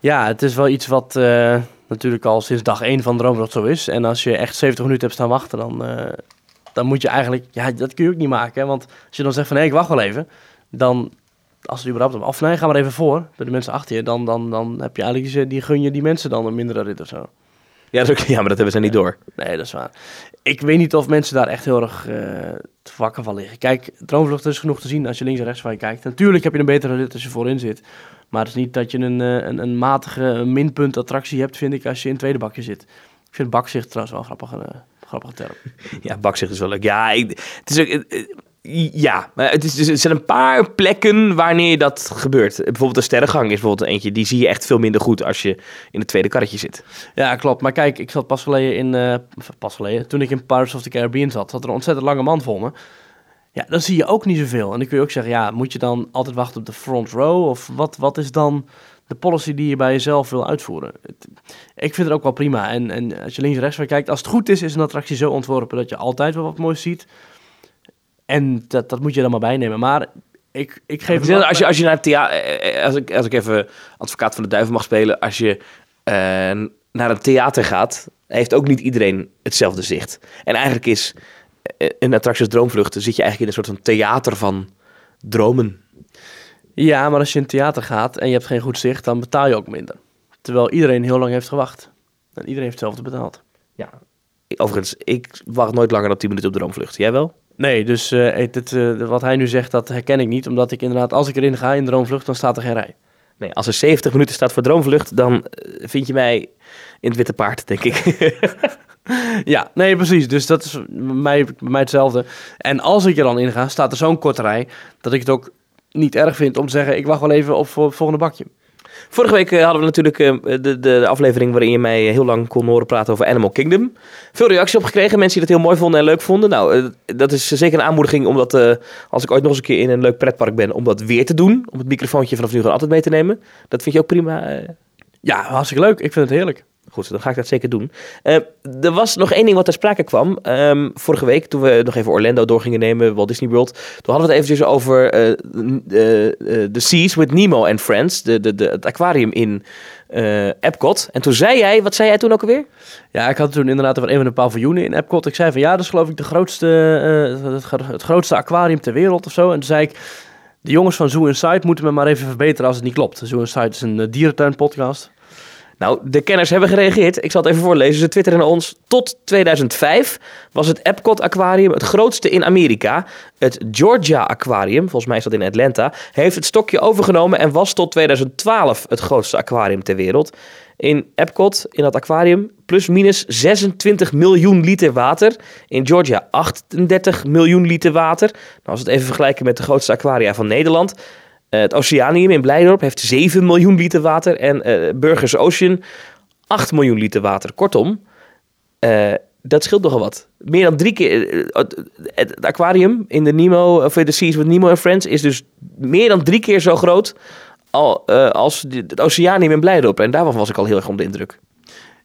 Ja, het is wel iets wat eh, natuurlijk al sinds dag 1 van Droomvlucht zo is. En als je echt 70 minuten hebt staan wachten, dan, eh, dan moet je eigenlijk... Ja, dat kun je ook niet maken. Hè? Want als je dan zegt van, hé, ik wacht wel even. Dan, als het überhaupt... Of nee, ga maar even voor, bij de mensen achter je. Dan, dan, dan heb je eigenlijk... die- Die gun je die mensen dan een mindere rit of zo. Ja, dat ook, ja maar dat hebben ze niet door. Nee, dat is waar. Ik weet niet of mensen daar echt heel erg eh, te wakker van liggen. Kijk, Droomvlucht is genoeg te zien als je links en rechts van je kijkt. Natuurlijk heb je een betere rit als je voorin zit. Maar het is niet dat je een, eh, een, een matige een minpunt attractie hebt, vind ik, als je in het tweede bakje zit. Ik vind bakzicht trouwens wel een grappige, uh, grappige term. Ja, bakzicht is wel leuk. Ja, ik, het is ook... eh, eh, Ja, maar het, is, er zijn een paar plekken wanneer dat gebeurt. Bijvoorbeeld de sterrengang is bijvoorbeeld eentje. Die zie je echt veel minder goed als je in het tweede karretje zit. Ja, klopt. Maar kijk, ik zat pas geleden in... eh, of pas geleden, toen ik in Pirates of the Caribbean zat, zat er een ontzettend lange man voor me. Ja, dan zie je ook niet zoveel. En dan kun je ook zeggen, ja, moet je dan altijd wachten op de front row? Of wat, wat is dan de policy die je bij jezelf wil uitvoeren? Het- ik vind het ook wel prima. En, en als je links en rechts van kijkt, als het goed is, is een attractie zo ontworpen dat je altijd wel wat moois ziet. En dat, dat moet je dan maar bijnemen. Maar ik, ik geef... Als je, als je naar het theater... Als ik, als ik even advocaat van de duivel mag spelen. Als je eh, naar een theater gaat, heeft ook niet iedereen hetzelfde zicht. En eigenlijk is eh, een attractie als Droomvluchten... zit je eigenlijk in een soort van theater van dromen. Ja, maar als je in het theater gaat en je hebt geen goed zicht, dan betaal je ook minder. Terwijl iedereen heel lang heeft gewacht. En iedereen heeft hetzelfde betaald. Ja. Overigens, ik wacht nooit langer dan 10 minuten op Droomvlucht. Jij wel? Nee, dus het, het, eh, wat hij nu zegt, dat herken ik niet. Omdat ik inderdaad, als ik erin ga in Droomvlucht, dan staat er geen rij. Nee, als er 70 minuten staat voor Droomvlucht... dan eh, vind je mij in het witte paard, denk ik. Ja, nee, precies. Dus dat is mij, mij hetzelfde. En als ik er dan in ga, staat er zo'n korte rij, dat ik het ook niet erg vind om te zeggen, ik wacht wel even op het volgende bakje. Vorige week eh, hadden we natuurlijk eh, de, de, aflevering waarin je mij heel lang kon horen praten over Animal Kingdom. Veel reacties op gekregen, mensen die dat heel mooi vonden en leuk vonden. Nou, eh, dat is zeker een aanmoediging om dat, eh, als ik ooit nog eens een keer in een leuk pretpark ben, om dat weer te doen. Om het microfoontje vanaf nu gewoon altijd mee te nemen. Dat vind je ook prima? eh? Ja, hartstikke leuk. Ik vind het heerlijk. Dan ga ik dat zeker doen. Eh, er was nog één ding wat ter sprake kwam. Ehm, vorige week, toen we nog even Orlando door gingen nemen, Walt Disney World. Toen hadden we het eventjes over eh, eh, eh, Seas with Nemo and Friends. De, de, de, het aquarium in eh, Epcot. En toen zei jij, wat zei jij toen ook alweer? Ja, ik had toen inderdaad over een van de paviljoenen in Epcot. Ik zei van ja, dat is geloof ik de grootste, het, gro- het grootste aquarium ter wereld of zo. En toen zei ik, de jongens van Zoo Inside moeten me maar even verbeteren als het niet klopt. Zoo Inside is een uh, dierentuinpodcast. Nou, de kenners hebben gereageerd. Ik zal het even voorlezen. Ze twitteren naar ons. Tot 2005 was het Epcot Aquarium het grootste in Amerika. Het Georgia Aquarium, volgens mij is dat in Atlanta, heeft het stokje overgenomen en was tot 2012 het grootste aquarium ter wereld. In Epcot, in dat aquarium, plus minus 26 miljoen liter water. In Georgia 38 miljoen liter water. Nou, als we het even vergelijken met de grootste aquaria van Nederland. Eh, het Oceanium in Blijdorp heeft 7 miljoen liter water. En eh, Burgers Ocean 8 miljoen liter water. Kortom, eh, dat scheelt nogal wat. Meer dan drie keer. Het, aquarium in de Nemo, of de Seas with Nemo and Friends is dus meer dan drie keer zo groot al, als het oceanium in Blijdorp. En daarvan was ik al heel erg onder de indruk.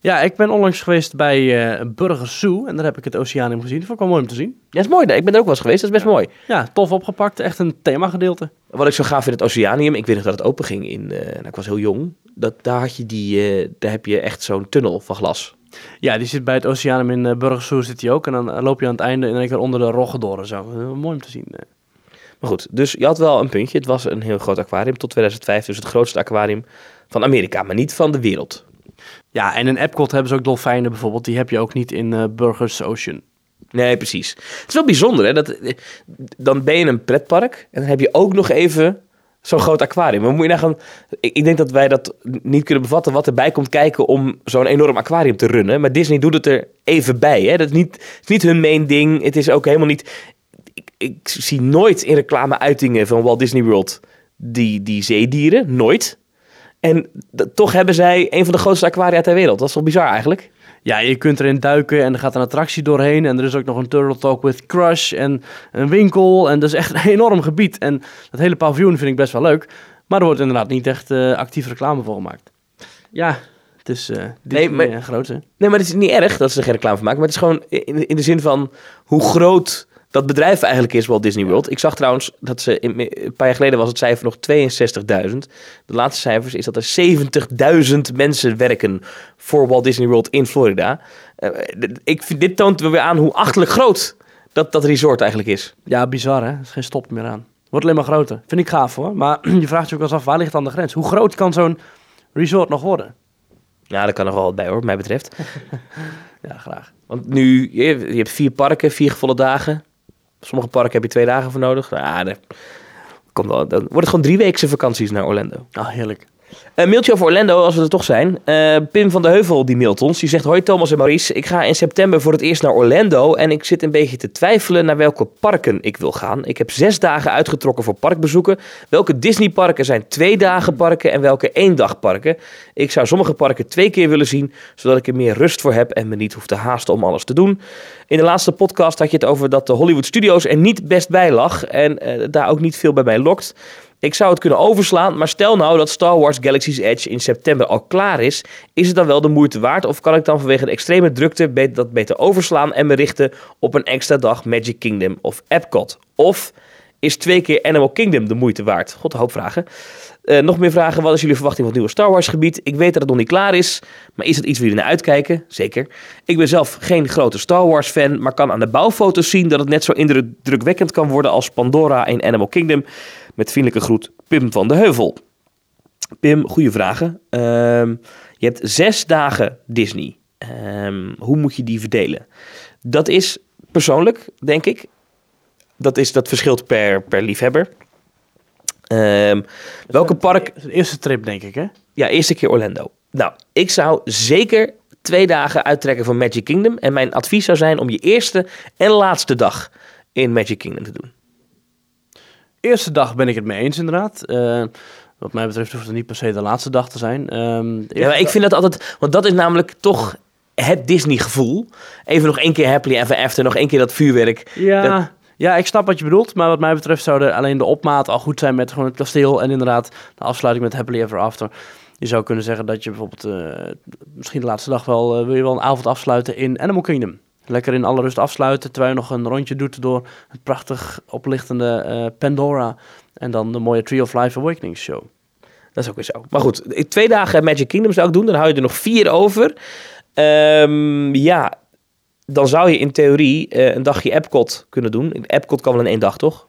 Ja, ik ben onlangs geweest bij eh Burger Zoo en daar heb ik het oceanium gezien. Dat vond ik wel mooi om te zien. Ja, dat is mooi. Ik ben er ook wel eens geweest. Dat is best mooi. Ja, tof opgepakt. Echt een themagedeelte. Wat ik zo gaaf vind, het oceanium. Ik weet nog dat het open ging in. eh, nou, ik was heel jong. Dat, daar, had je die, eh, daar heb je echt zo'n tunnel van glas. Ja, die zit bij het oceanium in Burger Zoo zit die ook. En dan loop je aan het einde in één keer onder de roggen door en zo. Mooi om te zien. Maar goed, dus je had wel een puntje. Het was een heel groot aquarium tot 2005. Dus het grootste aquarium van Amerika, maar niet van de wereld. Ja, en in Epcot hebben ze ook dolfijnen bijvoorbeeld. Die heb je ook niet in eh, Burgers Ocean. Nee, precies. Het is wel bijzonder, hè? Dat, eh, dan ben je in een pretpark en dan heb je ook nog even zo'n groot aquarium. Maar moet je nagaan, ik, ik denk dat wij dat niet kunnen bevatten wat erbij komt kijken om zo'n enorm aquarium te runnen. Maar Disney doet het er even bij, hè? Dat is niet, het is niet hun main ding. Het is ook helemaal niet... Ik, ik zie nooit in reclame-uitingen van Walt Disney World die, die zeedieren. Nooit. En toch hebben zij een van de grootste aquaria ter wereld. Dat is toch bizar eigenlijk? Ja, je kunt erin duiken en er gaat een attractie doorheen. En er is ook nog een Turtle Talk with Crush en een winkel. En dat is echt een enorm gebied. En dat hele paviljoen vind ik best wel leuk. Maar er wordt inderdaad niet echt eh, actief reclame voor gemaakt. Ja, het is eh Disney maar- groot, hè? Nee, maar het is niet erg dat ze er geen reclame van maken. Maar het is gewoon in, in de zin van hoe groot dat bedrijf eigenlijk is, Walt Disney World. Ik zag trouwens dat ze in, een paar jaar geleden was het cijfer nog 62.000. De laatste cijfers is dat er 70.000 mensen werken voor Walt Disney World in Florida. Eh, ik vind, dit toont weer aan hoe achterlijk groot dat, dat resort eigenlijk is. Ja, bizar, hè? Er is geen stop meer aan. Wordt alleen maar groter. Vind ik gaaf, hoor. Maar je vraagt je ook wel eens af, waar ligt dan de grens? Hoe groot kan zo'n resort nog worden? Ja, daar kan nog wel wat bij hoor, wat mij betreft. Ja, graag. Want nu, je, je hebt vier parken, vier volle dagen. Sommige parken heb je twee dagen voor nodig. Wel, dan wordt het gewoon drieweekse vakanties naar Orlando. Ah, heerlijk. Een mailtje over Orlando, als we er toch zijn. Eh, Pim van de Heuvel die mailt ons. Die zegt, hoi Thomas en Maurice. Ik ga in september voor het eerst naar Orlando. En ik zit een beetje te twijfelen naar welke parken ik wil gaan. Ik heb zes dagen uitgetrokken voor parkbezoeken. Welke Disney-parken zijn twee dagen parken en welke één dag parken? Ik zou sommige parken twee keer willen zien, zodat ik er meer rust voor heb en me niet hoef te haasten om alles te doen. In de laatste podcast had je het over dat de Hollywood Studios er niet best bij lag. En eh, daar ook niet veel bij mij lokt. Ik zou het kunnen overslaan, maar stel nou dat Star Wars Galaxy's Edge in september al klaar is. Is het dan wel de moeite waard? Of kan ik dan vanwege de extreme drukte dat beter overslaan en me richten op een extra dag Magic Kingdom of Epcot? Of is twee keer Animal Kingdom de moeite waard? God, een hoop vragen. Eh, nog meer vragen. Wat is jullie verwachting van het nieuwe Star Wars gebied? Ik weet dat het nog niet klaar is, maar is het iets waar jullie naar uitkijken? Zeker. Ik ben zelf geen grote Star Wars fan, maar kan aan de bouwfoto's zien dat het net zo indrukwekkend kan worden als Pandora in Animal Kingdom. Met vriendelijke groet, Pim van de Heuvel. Pim, goede vragen. Ehm, je hebt zes dagen Disney. Ehm, hoe moet je die verdelen? Dat is persoonlijk, denk ik. Dat, is, dat verschilt per, per liefhebber. Ehm, welke park... De eerste trip, denk ik, hè? Ja, eerste keer Orlando. Nou, ik zou zeker twee dagen uittrekken van Magic Kingdom. En mijn advies zou zijn om je eerste en laatste dag in Magic Kingdom te doen. Eerste dag ben ik het mee eens, inderdaad. Eh, wat mij betreft hoeft het niet per se de laatste dag te zijn. Ehm, Ja, maar ik vind dat altijd, want dat is namelijk toch het Disney-gevoel. Even nog één keer Happily Ever After, nog één keer dat vuurwerk. ja, dat- ja, ik snap wat je bedoelt. Maar wat mij betreft zou de, alleen de opmaat al goed zijn met gewoon het kasteel. En inderdaad de afsluiting met Happily Ever After. Je zou kunnen zeggen dat je bijvoorbeeld eh, misschien de laatste dag wel... eh, wil je wel een avond afsluiten in Animal Kingdom. Lekker in alle rust afsluiten, terwijl je nog een rondje doet door het prachtig oplichtende eh, Pandora. En dan de mooie Tree of Life Awakening show. Dat is ook weer zo. Maar goed, twee dagen Magic Kingdom zou ik doen. Dan hou je er nog vier over. Ehm, ja, dan zou je in theorie eh, een dagje Epcot kunnen doen. Epcot kan wel in één dag, toch?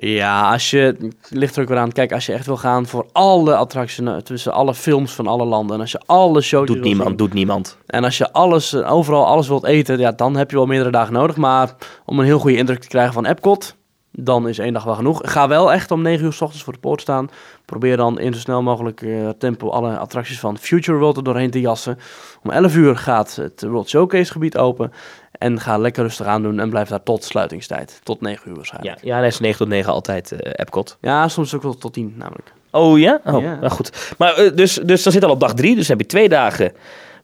Ja, als je, het ligt er ook weer aan. Kijk, als je echt wil gaan voor alle attracties, tussen alle films van alle landen. En als je alle shows Doet niemand, zien, doet niemand. En als je alles, eh, overal alles wilt eten, ja, dan heb je wel meerdere dagen nodig. Maar om een heel goede indruk te krijgen van Epcot, dan is één dag wel genoeg. Ga wel echt om 9 uur s ochtends voor de poort staan. Probeer dan in zo snel mogelijk eh, tempo alle attracties van Future World er doorheen te jassen. Om 11 uur gaat het World Showcase gebied open. En ga lekker rustig aan doen en blijf daar tot sluitingstijd. Tot 9 uur waarschijnlijk. Ja, ja dat is 9 tot 9 altijd eh, Epcot. Ja, soms ook wel tot 10 namelijk. Oh ja? Oh, Ja. nou goed. Maar eh, dus, dus dan zit al op dag drie. Dus dan heb je twee dagen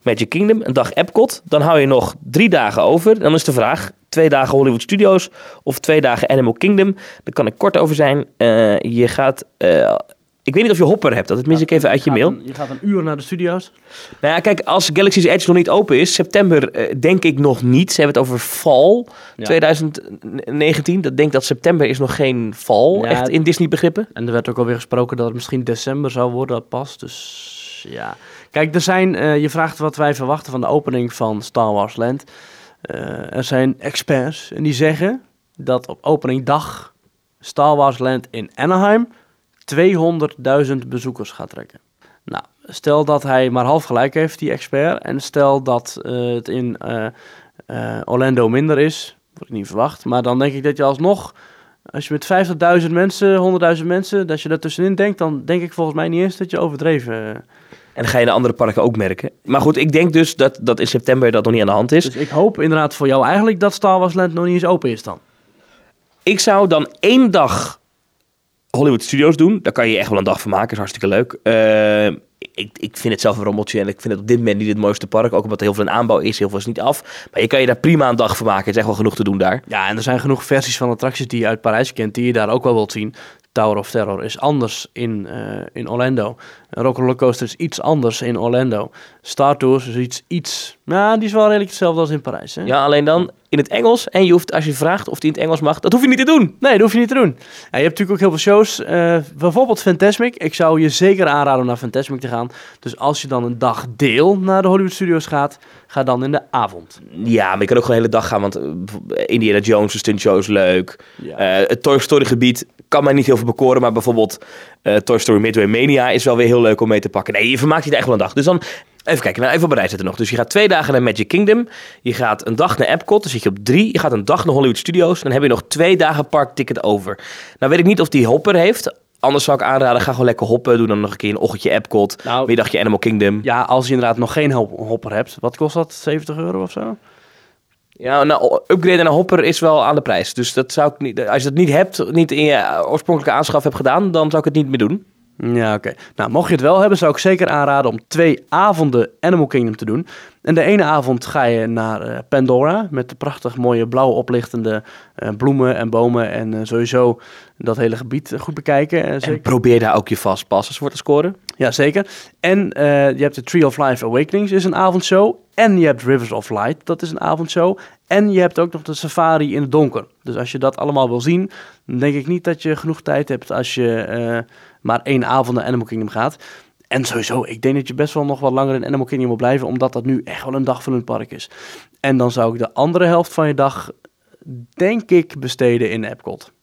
Magic Kingdom, een dag Epcot. Dan hou je nog drie dagen over. Dan is de vraag, twee dagen Hollywood Studios of twee dagen Animal Kingdom. Daar kan ik kort over zijn. Eh, je gaat... eh, ik weet niet of je hopper hebt, dat mis ik even uit je mail. een- je gaat een uur naar de studio's. Nou ja, kijk, als Galaxy's Edge nog niet open is, september eh, denk ik nog niet. Ze hebben het over fall Ja. 2019. Dat denk dat september is nog geen fall, Ja, echt in Disney begrippen. En er werd ook alweer gesproken dat het misschien december zou worden pas. Dus ja. Kijk, er zijn, je vraagt wat wij verwachten van de opening van Star Wars Land. Eh, er zijn experts en die zeggen dat op openingdag Star Wars Land in Anaheim 200.000 bezoekers gaat trekken. Nou, stel dat hij maar half gelijk heeft, die expert. En stel dat eh, het in eh, Orlando minder is, wat ik niet verwacht. Maar dan denk ik dat je alsnog als je met 50.000 mensen, 100.000 mensen, dat je daar tussenin denkt, dan denk ik volgens mij niet eens dat je overdreven. En dan ga je in de andere parken ook merken. Maar goed, ik denk dus dat, dat in september dat nog niet aan de hand is. Dus ik hoop inderdaad voor jou eigenlijk dat Star Wars Land nog niet eens open is dan. Ik zou dan één dag Hollywood Studios doen. Daar kan je echt wel een dag van maken. is hartstikke leuk. Eh, ik, ik vind het zelf een rommeltje. En ik vind het op dit moment niet het mooiste park. Ook omdat er heel veel in aanbouw is. Heel veel is niet af. Maar je kan je daar prima een dag van maken. Het is echt wel genoeg te doen daar. Ja, en er zijn genoeg versies van attracties die je uit Parijs kent, die je daar ook wel wilt zien. Tower of Terror is anders in, eh, in Orlando. Rock Coaster is iets anders in Orlando. Star Tours is iets, iets, nou, die is wel redelijk hetzelfde als in Parijs. Hè? Ja, alleen dan in het Engels. En je hoeft, als je vraagt of die in het Engels mag, dat hoef je niet te doen. Nee, dat hoef je niet te doen. Ja, je hebt natuurlijk ook heel veel shows. eh, bijvoorbeeld Fantasmic. Ik zou je zeker aanraden om naar Fantasmic te gaan. Dus als je dan een dag deel naar de Hollywood Studios gaat, ga dan in de avond. Ja, maar je kan ook gewoon de hele dag gaan. Want eh, Indiana Jones, de stuntshow is leuk. Ja. Het Toy Story gebied kan mij niet heel veel bekoren. Maar bijvoorbeeld eh, Toy Story Midway Mania is wel weer heel leuk om mee te pakken. Nee, je vermaakt je er echt wel een dag. Dus dan even kijken, nou, even op een rij zetten nog. Dus je gaat twee dagen naar Magic Kingdom. Je gaat een dag naar Epcot. Dan zit je op drie. Je gaat een dag naar Hollywood Studios. Dan heb je nog twee dagen parkticket over. Nou weet ik niet of die hopper heeft. Anders zou ik aanraden, ga gewoon lekker hoppen. Doe dan nog een keer een ochtendje Epcot. Nou, middagje Animal Kingdom. ja, als je inderdaad nog geen hop- hopper hebt. Wat kost dat? 70 euro of zo? Ja, nou, upgraden naar hopper is wel aan de prijs. Dus dat zou ik niet, als je dat niet hebt, niet in je oorspronkelijke aanschaf hebt gedaan, dan zou ik het niet meer doen. Ja, oké. Nou, mocht je het wel hebben, zou ik zeker aanraden om twee avonden Animal Kingdom te doen. En de ene avond ga je naar eh, Pandora met de prachtig mooie blauw oplichtende eh, bloemen en bomen. En eh, sowieso dat hele gebied goed bekijken. Eh, En zeker. probeer daar ook je vastpassers voor te scoren. Ja, zeker. En je hebt de Tree of Life Awakenings, is een avondshow. En je hebt Rivers of Light, dat is een avondshow. En je hebt ook nog de safari in het donker. Dus als je dat allemaal wil zien, dan denk ik niet dat je genoeg tijd hebt als je maar één avond naar Animal Kingdom gaat. En sowieso, ik denk dat je best wel nog wat langer in Animal Kingdom wil blijven, omdat dat nu echt wel een dagvullend park is. En dan zou ik de andere helft van je dag, denk ik, besteden in Epcot.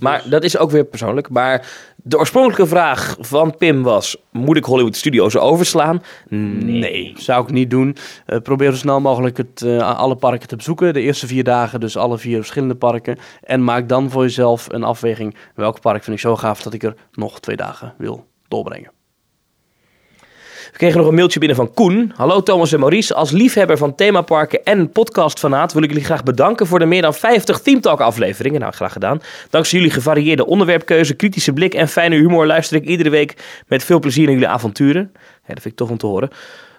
Maar dat is ook weer persoonlijk. Maar de oorspronkelijke vraag van Pim was, moet ik Hollywood Studios overslaan? Nee. Zou ik niet doen. Eh, probeer zo snel mogelijk het, eh, alle parken te bezoeken. De eerste vier dagen, dus alle vier verschillende parken. En maak dan voor jezelf een afweging. Welk park vind ik zo gaaf dat ik er nog twee dagen wil doorbrengen. We kregen nog een mailtje binnen van Koen. Hallo Thomas en Maurice. Als liefhebber van themaparken en podcastfanaat wil ik jullie graag bedanken voor de meer dan 50 Team Talk afleveringen. Nou, graag gedaan. Dankzij jullie gevarieerde onderwerpkeuze, kritische blik en fijne humor luister ik iedere week met veel plezier naar jullie avonturen. Dat vind ik tof om te horen.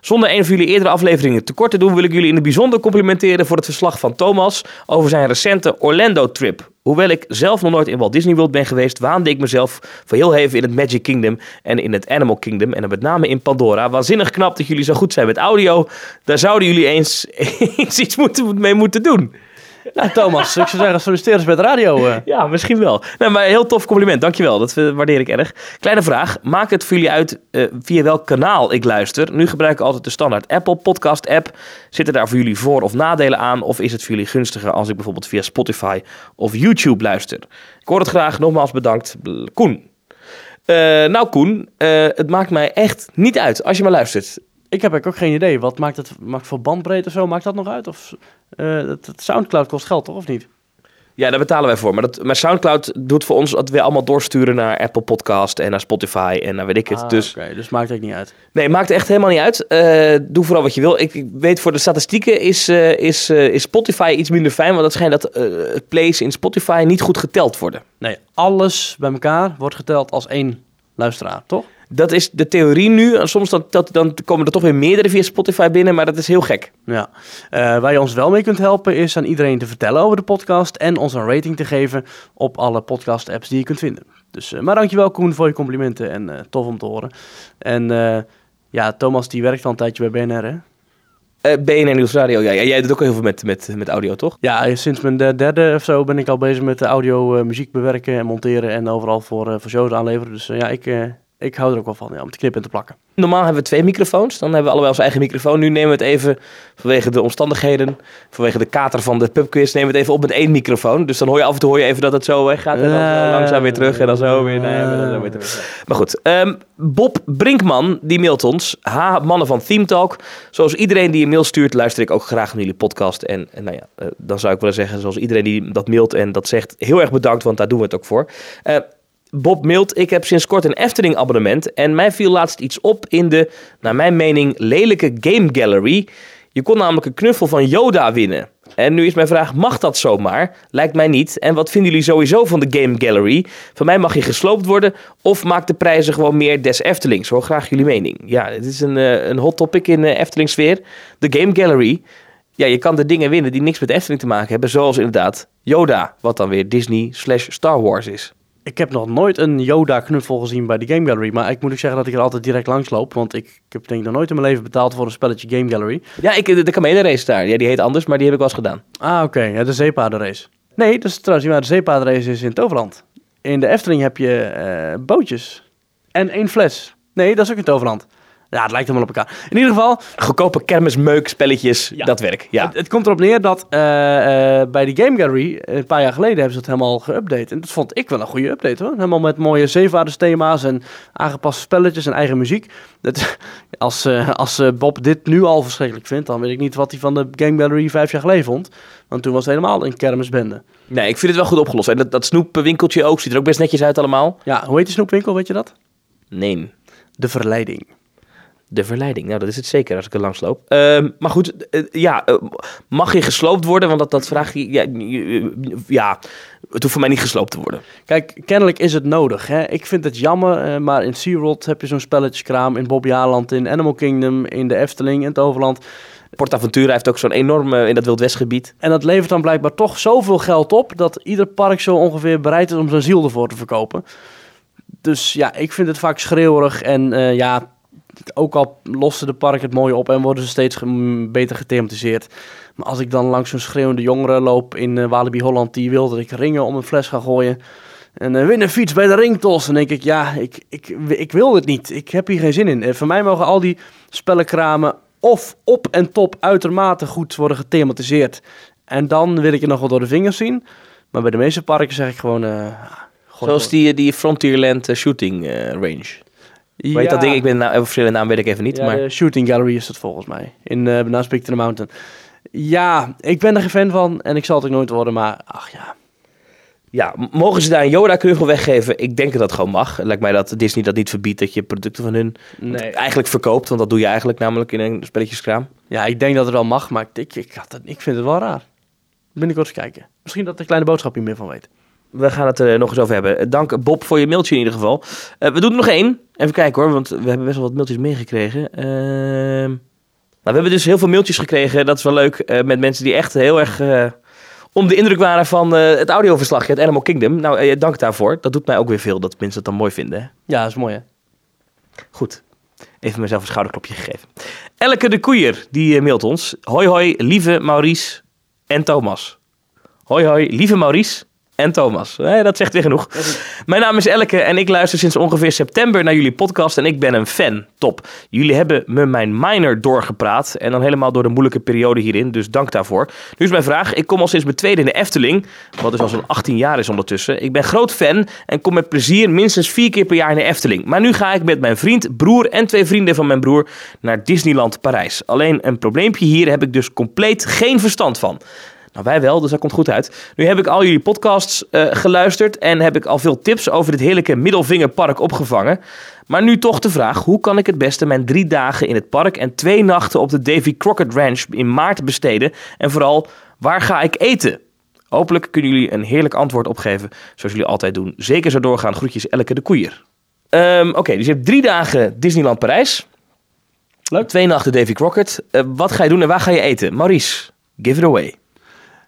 Zonder een van jullie eerdere afleveringen tekort te doen, wil ik jullie in het bijzonder complimenteren voor het verslag van Thomas over zijn recente Orlando-trip. Hoewel ik zelf nog nooit in Walt Disney World ben geweest, waande ik mezelf voor heel even in het Magic Kingdom en in het Animal Kingdom en dan met name in Pandora. Waanzinnig knap dat jullie zo goed zijn met audio. Daar zouden jullie eens, iets moeten, mee moeten doen. Nou, Thomas, ik zou zeggen, solliciteer eens bij de radio. eh. Ja, misschien wel. Nou, maar heel tof compliment. Dankjewel. Dat eh, waardeer ik erg. Kleine vraag. Maakt het voor jullie uit eh, via welk kanaal ik luister? Nu gebruik ik altijd de standaard Apple podcast app. Zitten daar voor jullie voor- of nadelen aan? Of is het voor jullie gunstiger als ik bijvoorbeeld via Spotify of YouTube luister? Ik hoor het graag. Nogmaals bedankt. Koen. Nou Koen, het maakt mij echt niet uit als je maar luistert. Ik heb eigenlijk ook geen idee. Wat maakt het maakt voor bandbreedte of zo? Maakt dat nog uit? Of, eh, het Soundcloud kost geld, toch? Of niet? Ja, daar betalen wij voor. Maar, dat, maar Soundcloud doet voor ons dat we allemaal doorsturen naar Apple Podcast en naar Spotify en naar weet ik het. Ah, dus Oké, dus maakt het niet uit. Nee, maakt echt helemaal niet uit. Eh, doe vooral wat je wil. Ik, ik weet voor de statistieken is, eh, is, is Spotify iets minder fijn. Want het schijnt dat het plays in Spotify niet goed geteld worden. Nee, alles bij elkaar wordt geteld als één luisteraar, toch? Dat is de theorie nu. En Soms dan, dat, dan komen er toch weer meerdere via Spotify binnen, maar dat is heel gek. Ja. Eh, waar je ons wel mee kunt helpen is aan iedereen te vertellen over de podcast en ons een rating te geven op alle podcast apps die je kunt vinden. Dus, eh, maar dankjewel Koen voor je complimenten en eh, tof om te horen. En ja, Thomas die werkt al een tijdje bij BNR hè? BNR Nieuws Radio, ja, jij doet ook heel veel met, met, met audio, toch? Ja, sinds mijn de- derde of zo ben ik al bezig met de audio, muziek bewerken en monteren en overal voor, voor shows aanleveren. Dus ja, ik, ik hou er ook wel van ja, om te knippen en te plakken. Normaal hebben we twee microfoons. Dan hebben we allebei onze eigen microfoon. Nu nemen we het even vanwege de omstandigheden, vanwege de kater van de pubquiz, nemen we het even op met één microfoon. Dus dan hoor je af en toe hoor je even dat het zo weggaat en dan langzaam weer terug en dan zo weer. Nee, en dan zo weer terug. Maar goed, ehm, Bob Brinkman die mailt ons. Ha, mannen van Theme Talk. Zoals iedereen die een mail stuurt, luister ik ook graag naar jullie podcast. En, en nou ja, eh, dan zou ik willen zeggen, zoals iedereen die dat mailt en dat zegt, heel erg bedankt, want daar doen we het ook voor. Eh, Bob mailt, ik heb sinds kort een Efteling abonnement en mij viel laatst iets op in de, naar mijn mening, lelijke game gallery. Je kon namelijk een knuffel van Yoda winnen. En nu is mijn vraag, mag dat zomaar? Lijkt mij niet. En wat vinden jullie sowieso van de game gallery? Van mij mag je gesloopt worden of maakt de prijzen gewoon meer des Eftelings? Hoor graag jullie mening. Ja, het is een, eh, een hot topic in uh, Efteling sfeer. De game gallery. Ja, je kan de dingen winnen die niks met Efteling te maken hebben. Zoals inderdaad Yoda, wat dan weer Disney slash Star Wars is. Ik heb nog nooit een Yoda-knuffel gezien bij de Game Gallery. Maar ik moet ook zeggen dat ik er altijd direct langs loop. Want ik, heb denk ik nog nooit in mijn leven betaald voor een spelletje Game Gallery. Ja, ik, de, de kamelenrace daar. Ja, die heet anders, maar die heb ik wel eens gedaan. Ah, oké. Ja, de zeepaardenrace. Nee, dat is trouwens niet waar. De zeepaardenrace is in Toverland. In de Efteling heb je eh, bootjes. En één fles. Nee, dat is ook in Toverland. Ja, het lijkt helemaal op elkaar. In ieder geval, Goedkope kermismeuk spelletjes, Ja. dat werk. Ja. Het, het komt erop neer dat eh, eh, bij de Game Gallery, een paar jaar geleden, hebben ze het helemaal geüpdate. En dat vond ik wel een goede update hoor. Helemaal met mooie zeevaardersthema's en aangepaste spelletjes en eigen muziek. Dat, als eh, als Bob dit nu al verschrikkelijk vindt, dan weet ik niet wat hij van de Game Gallery vijf jaar geleden vond. Want toen was het helemaal een kermisbende. Nee, ik vind het wel goed opgelost. En dat, dat snoepwinkeltje ook, ziet er ook best netjes uit allemaal. Ja, hoe heet die snoepwinkel, weet je dat? Nee, De Verleiding. De verleiding. Nou, dat is het zeker als ik er langs loop. Ehm, maar goed, eh, ja, eh, mag je gesloopt worden? Want dat, dat vraag je... Ja, ja, het hoeft voor mij niet gesloopt te worden. Kijk, kennelijk is het nodig. Hè? Ik vind het jammer, eh, maar in SeaWorld heb je zo'n spelletjeskraam. In Bobby Aland, in Animal Kingdom, in de Efteling, in het Overland. PortAventura heeft ook zo'n enorme in dat Wild Westgebied. En dat levert dan blijkbaar toch zoveel geld op dat ieder park zo ongeveer bereid is om zijn ziel ervoor te verkopen. Dus ja, ik vind het vaak schreeuwerig en ja, ook al lossen de parken het mooi op en worden ze steeds beter gethematiseerd. Maar als ik dan langs zo'n schreeuwende jongere loop in eh, Walibi Holland die wil dat ik ringen om een fles ga gooien en eh, win een fiets bij de ringtos, dan denk ik ja, ik, ik, ik wil het niet. Ik heb hier geen zin in. Eh, voor mij mogen al die spellenkramen of op en top uitermate goed worden gethematiseerd. En dan wil ik het nog wel door de vingers zien. Maar bij de meeste parken zeg ik gewoon... gooi Zoals die, die Frontierland Shooting Range. Weet Ja. dat ding? Ik ben nou, verschillende naam weet ik even niet. Ja, maar de Shooting Gallery is het volgens mij. In uh, naast Big to the Mountain. Ja, ik ben er geen fan van. En ik zal het ook nooit worden. Maar ach ja. ja, mogen ze daar een Yoda-knuffel weggeven? Ik denk dat dat gewoon mag. Lijkt mij dat Disney dat niet verbiedt dat je producten van hun Nee. eigenlijk verkoopt. Want dat doe je eigenlijk namelijk in een spelletjeskraam. Ja, ik denk dat het wel mag. Maar ik, ik, had het, ik vind het wel raar. Binnenkort eens kijken. Misschien dat de kleine boodschap hier meer van weet. We gaan het er nog eens over hebben. Eh, Dank Bob voor je mailtje in ieder geval. Eh, we doen er nog één. Even kijken hoor, want we hebben best wel wat mailtjes meegekregen. Ehm, nou, we hebben dus heel veel mailtjes gekregen. Dat is wel leuk. eh, met mensen die echt heel erg eh om de indruk waren van eh, het audioverslagje, het Animal Kingdom. Nou, eh, dank daarvoor. Dat doet mij ook weer veel dat mensen het dan mooi vinden. Ja, dat is mooi hè. Goed. Even mezelf een schouderklopje gegeven. Elke de Koeier, die eh, mailt ons. Hoi hoi, lieve Maurice en Thomas. Hoi hoi, lieve Maurice en Thomas. Dat zegt weer genoeg. Mijn naam is Elke en ik luister sinds ongeveer september naar jullie podcast en ik ben een fan. Top. Jullie hebben me mijn minor doorgepraat en dan helemaal door de moeilijke periode hierin, dus dank daarvoor. Nu is mijn vraag, ik kom al sinds mijn tweede in de Efteling, wat dus al zo'n 18 jaar is ondertussen. Ik ben groot fan en kom met plezier minstens vier keer per jaar in de Efteling. Maar nu ga ik met mijn vriend, broer en twee vrienden van mijn broer naar Disneyland Parijs. Alleen een probleempje hier heb ik dus compleet geen verstand van. Nou, wij wel, dus dat komt goed uit. Nu heb ik al jullie podcasts eh, geluisterd en heb ik al veel tips over dit heerlijke Middelvingerpark opgevangen. Maar nu toch de vraag, hoe kan ik het beste mijn drie dagen in het park en twee nachten op de Davy Crockett Ranch in maart besteden? En vooral, waar ga ik eten? Hopelijk kunnen jullie een heerlijk antwoord opgeven, zoals jullie altijd doen. Zeker zo doorgaan. Groetjes Elke de Koeier. Ehm, Oké, dus je hebt drie dagen Disneyland Parijs. Leuk. Twee nachten Davy Crockett. Eh, wat ga je doen en waar ga je eten? Maurice, give it away.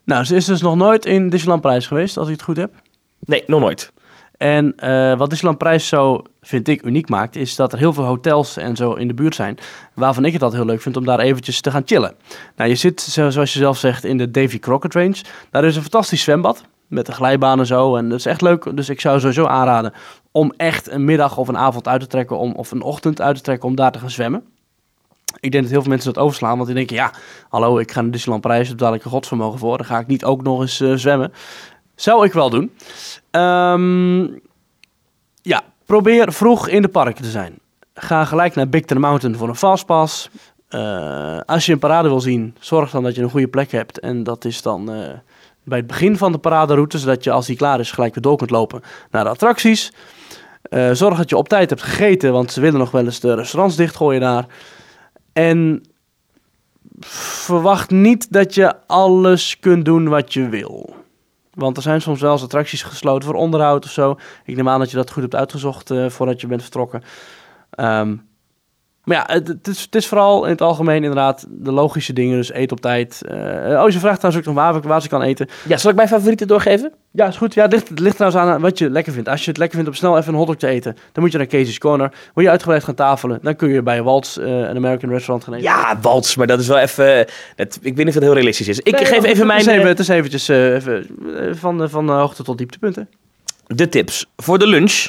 Nou, ze is dus nog nooit in Disneyland Parijs geweest, als ik het goed heb. Nee, nog nooit. En eh, wat Disneyland Parijs zo, vind ik, uniek maakt, is dat er heel veel hotels en zo in de buurt zijn. Waarvan ik het altijd heel leuk vind om daar eventjes te gaan chillen. Nou, je zit, zo- zoals je zelf zegt, in de Davy Crockett Range. Daar is een fantastisch zwembad. Met een glijbaan en zo. En dat is echt leuk. Dus ik zou sowieso aanraden om echt een middag of een avond uit te trekken. Om, of een ochtend uit te trekken om daar te gaan zwemmen. Ik denk dat heel veel mensen dat overslaan. Want die denken, ja, hallo, ik ga naar Disneyland Parijs. Daar betaal ik een godsvermogen voor. Dan ga ik niet ook nog eens eh, zwemmen. Zou ik wel doen. Ehm, ja, probeer vroeg in de parken te zijn. Ga gelijk naar Big Thunder Mountain voor een fastpass. Eh, als je een parade wil zien, zorg dan dat je een goede plek hebt. En dat is dan eh, bij het begin van de paraderoute, zodat je als die klaar is gelijk weer door kunt lopen naar de attracties. Zorg dat je op tijd hebt gegeten, want ze willen nog wel eens de restaurants dichtgooien daar. En verwacht niet dat je alles kunt doen wat je wil. Want er zijn soms wel eens attracties gesloten voor onderhoud of zo. Ik neem aan dat je dat goed hebt uitgezocht eh, voordat je bent vertrokken. Ehm, maar ja, het, het, is, het is vooral in het algemeen inderdaad de logische dingen. Dus eet op tijd. Eh, oh, je vraagt trouwens ook nog waar, waar ze kan eten. Ja, zal ik mijn favorieten doorgeven? Ja, is goed. Ja, het ligt, het ligt trouwens aan wat je lekker vindt. Als je het lekker vindt om snel even een hotdog te eten, dan moet je naar Casey's Corner. Wil je uitgebreid gaan tafelen, dan kun je bij Waltz, eh, een American restaurant gaan eten. Ja, Waltz, maar dat is wel even... Dat, ik weet niet of het heel realistisch is. Ik Nee, geef even mijn... even, eh, het is eventjes eh, even, eh, van, van eh, hoogte tot dieptepunten. de tips voor de lunch.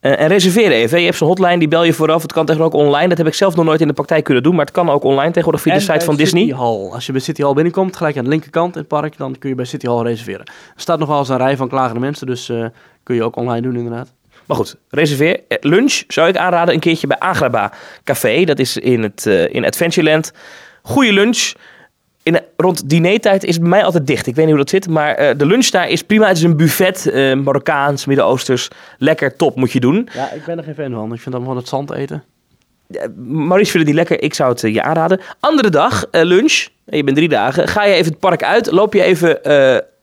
Eh, en reserveer even. Je hebt zo'n hotline, die bel je vooraf. Het kan tegenwoordig ook online. Dat heb ik zelf nog nooit in de praktijk kunnen doen. Maar het kan ook online tegenwoordig via de site van City Disney. Hall. Als je bij City Hall binnenkomt, gelijk aan de linkerkant in het park, dan kun je bij City Hall reserveren. Er staat nog wel eens een rij van klagende mensen, dus eh, kun je ook online doen inderdaad. Maar goed, reserveer. Eh, Lunch zou ik aanraden een keertje bij Agraba Café. Dat is in, het, eh, in Adventureland. Goeie lunch. In, rond dinertijd is het bij mij altijd dicht. Ik weet niet hoe dat zit. Maar eh, de lunch daar is prima. Het is een buffet. eh, Marokkaans, Midden-Oosters. Lekker, top, moet je doen. Ja, ik ben er geen fan van. Ik vind dan gewoon het zand eten. Eh, Maurice vindt het niet lekker. Ik zou het eh, je aanraden. Andere dag, lunch. Je bent drie dagen. Ga je even het park uit. Loop je even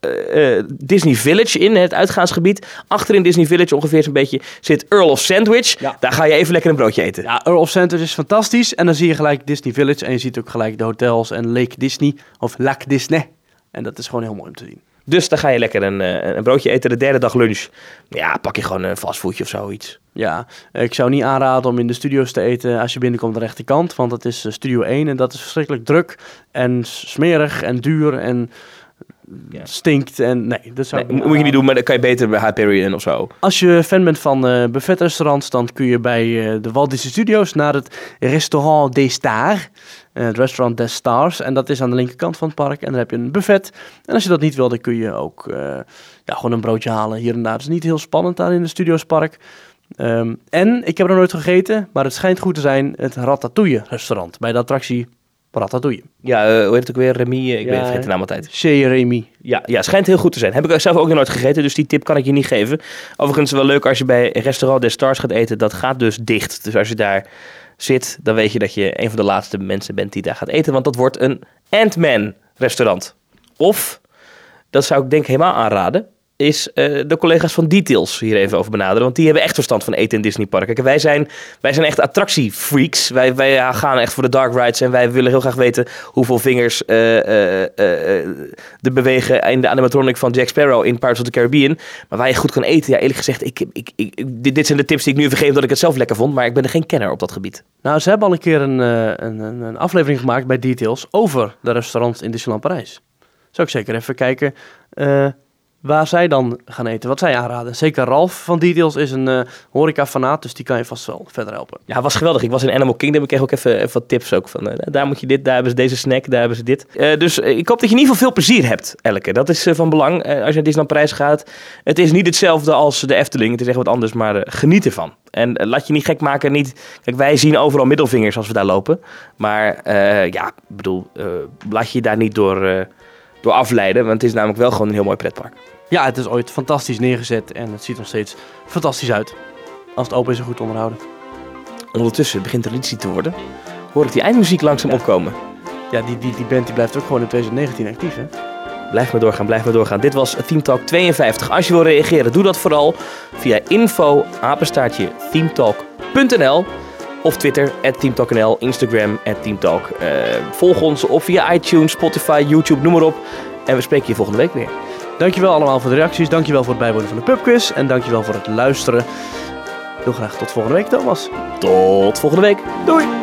eh, eh, Disney Village in. Het uitgaansgebied. Achterin Disney Village ongeveer zo'n beetje zit Earl of Sandwich. Ja. Daar ga je even lekker een broodje eten. Ja, Earl of Sandwich is fantastisch. En dan zie je gelijk Disney Village en je ziet ook gelijk de hotels en Lake Disney of Lac Disney. En dat is gewoon heel mooi om te zien. Dus dan ga je lekker een, eh, een broodje eten. De derde dag lunch. Ja, pak je gewoon een fastfoodje of zoiets. Ja, ik zou niet aanraden om in de studio's te eten als je binnenkomt aan de rechterkant. Want dat is Studio 1 en dat is verschrikkelijk druk en smerig en duur en Ja. stinkt. En nee, dat zou Nee, moet je niet doen, maar dan kan je beter bij Hyperion of zo. Als je fan bent van eh buffetrestaurants, dan kun je bij eh, de Walt Disney Studios naar het Restaurant des Stars. eh, het restaurant des Stars. En dat is aan de linkerkant van het park. En dan heb je een buffet. En als je dat niet wil, dan kun je ook ja, gewoon een broodje halen hier en daar. Het is niet heel spannend daar in de Studiospark. Ehm en ik heb er nog nooit gegeten, maar het schijnt goed te zijn. Het Ratatouille restaurant bij de attractie Ratatouille. Ja, eh, hoe heet het ook weer? Remy? eh, Ik Ja, weet vergeet de naam altijd. Chez Remy. Ja, ja, schijnt heel goed te zijn. Heb ik zelf ook nog nooit gegeten, dus die tip kan ik je niet geven. Overigens wel leuk als je bij Restaurant des Stars gaat eten. Dat gaat dus dicht. Dus als je daar zit, dan weet je dat je een van de laatste mensen bent die daar gaat eten. Want dat wordt een Ant-Man restaurant. Of, dat zou ik denk helemaal aanraden, is eh, de collega's van Details hier even over benaderen. Want die hebben echt verstand van eten in Disney Park. Kijk, wij zijn, wij zijn echt attractiefreaks. Wij, wij gaan echt voor de dark rides en wij willen heel graag weten hoeveel vingers eh, eh, de bewegen in de animatronic van Jack Sparrow in Pirates of the Caribbean. Maar waar je goed kan eten, ja eerlijk gezegd, ik, ik, ik, dit, dit zijn de tips die ik nu even geef omdat ik het zelf lekker vond. Maar ik ben er geen kenner op dat gebied. Nou, ze hebben al een keer een, eh, een, een aflevering gemaakt bij Details over de restaurants in Disneyland Parijs. Zou ik zeker even kijken eh, waar zij dan gaan eten, wat zij aanraden. Zeker Ralf van Details is een eh horeca-fanaat, dus die kan je vast wel verder helpen. Ja, het was geweldig. Ik was in Animal Kingdom. Ik kreeg ook even, even wat tips ook van. eh, daar moet je dit, daar hebben ze deze snack, daar hebben ze dit. Eh, dus ik hoop dat je in ieder geval veel plezier hebt, Elke. Dat is van belang als je naar Disneyland Parijs gaat. Het is niet hetzelfde als de Efteling. Het is echt wat anders, maar geniet ervan. En laat je niet gek maken. Niet, kijk, wij zien overal middelvingers als we daar lopen. Maar ja, bedoel, laat je je daar niet door, door afleiden. Want het is namelijk wel gewoon een heel mooi pretpark. Ja, het is ooit fantastisch neergezet en het ziet nog steeds fantastisch uit. Als het open is en goed onderhouden. Ondertussen begint traditie te worden. Hoor ik die eindmuziek langzaam opkomen. Ja, die, die, die band die blijft ook gewoon in 2019 actief, hè? Blijf maar doorgaan, blijf maar doorgaan. Dit was Team Talk 52. Als je wil reageren, doe dat vooral via info apenstaartje teamtalk.nl of Twitter, teamtalknl, Instagram, teamtalk. Uh, volg ons op via iTunes, Spotify, YouTube, noem maar op. En we spreken je volgende week weer. Dankjewel allemaal voor de reacties. Dankjewel voor het bijwonen van de pubquiz. En dankjewel voor het luisteren. Heel graag tot volgende week, Thomas. Tot volgende week. Doei!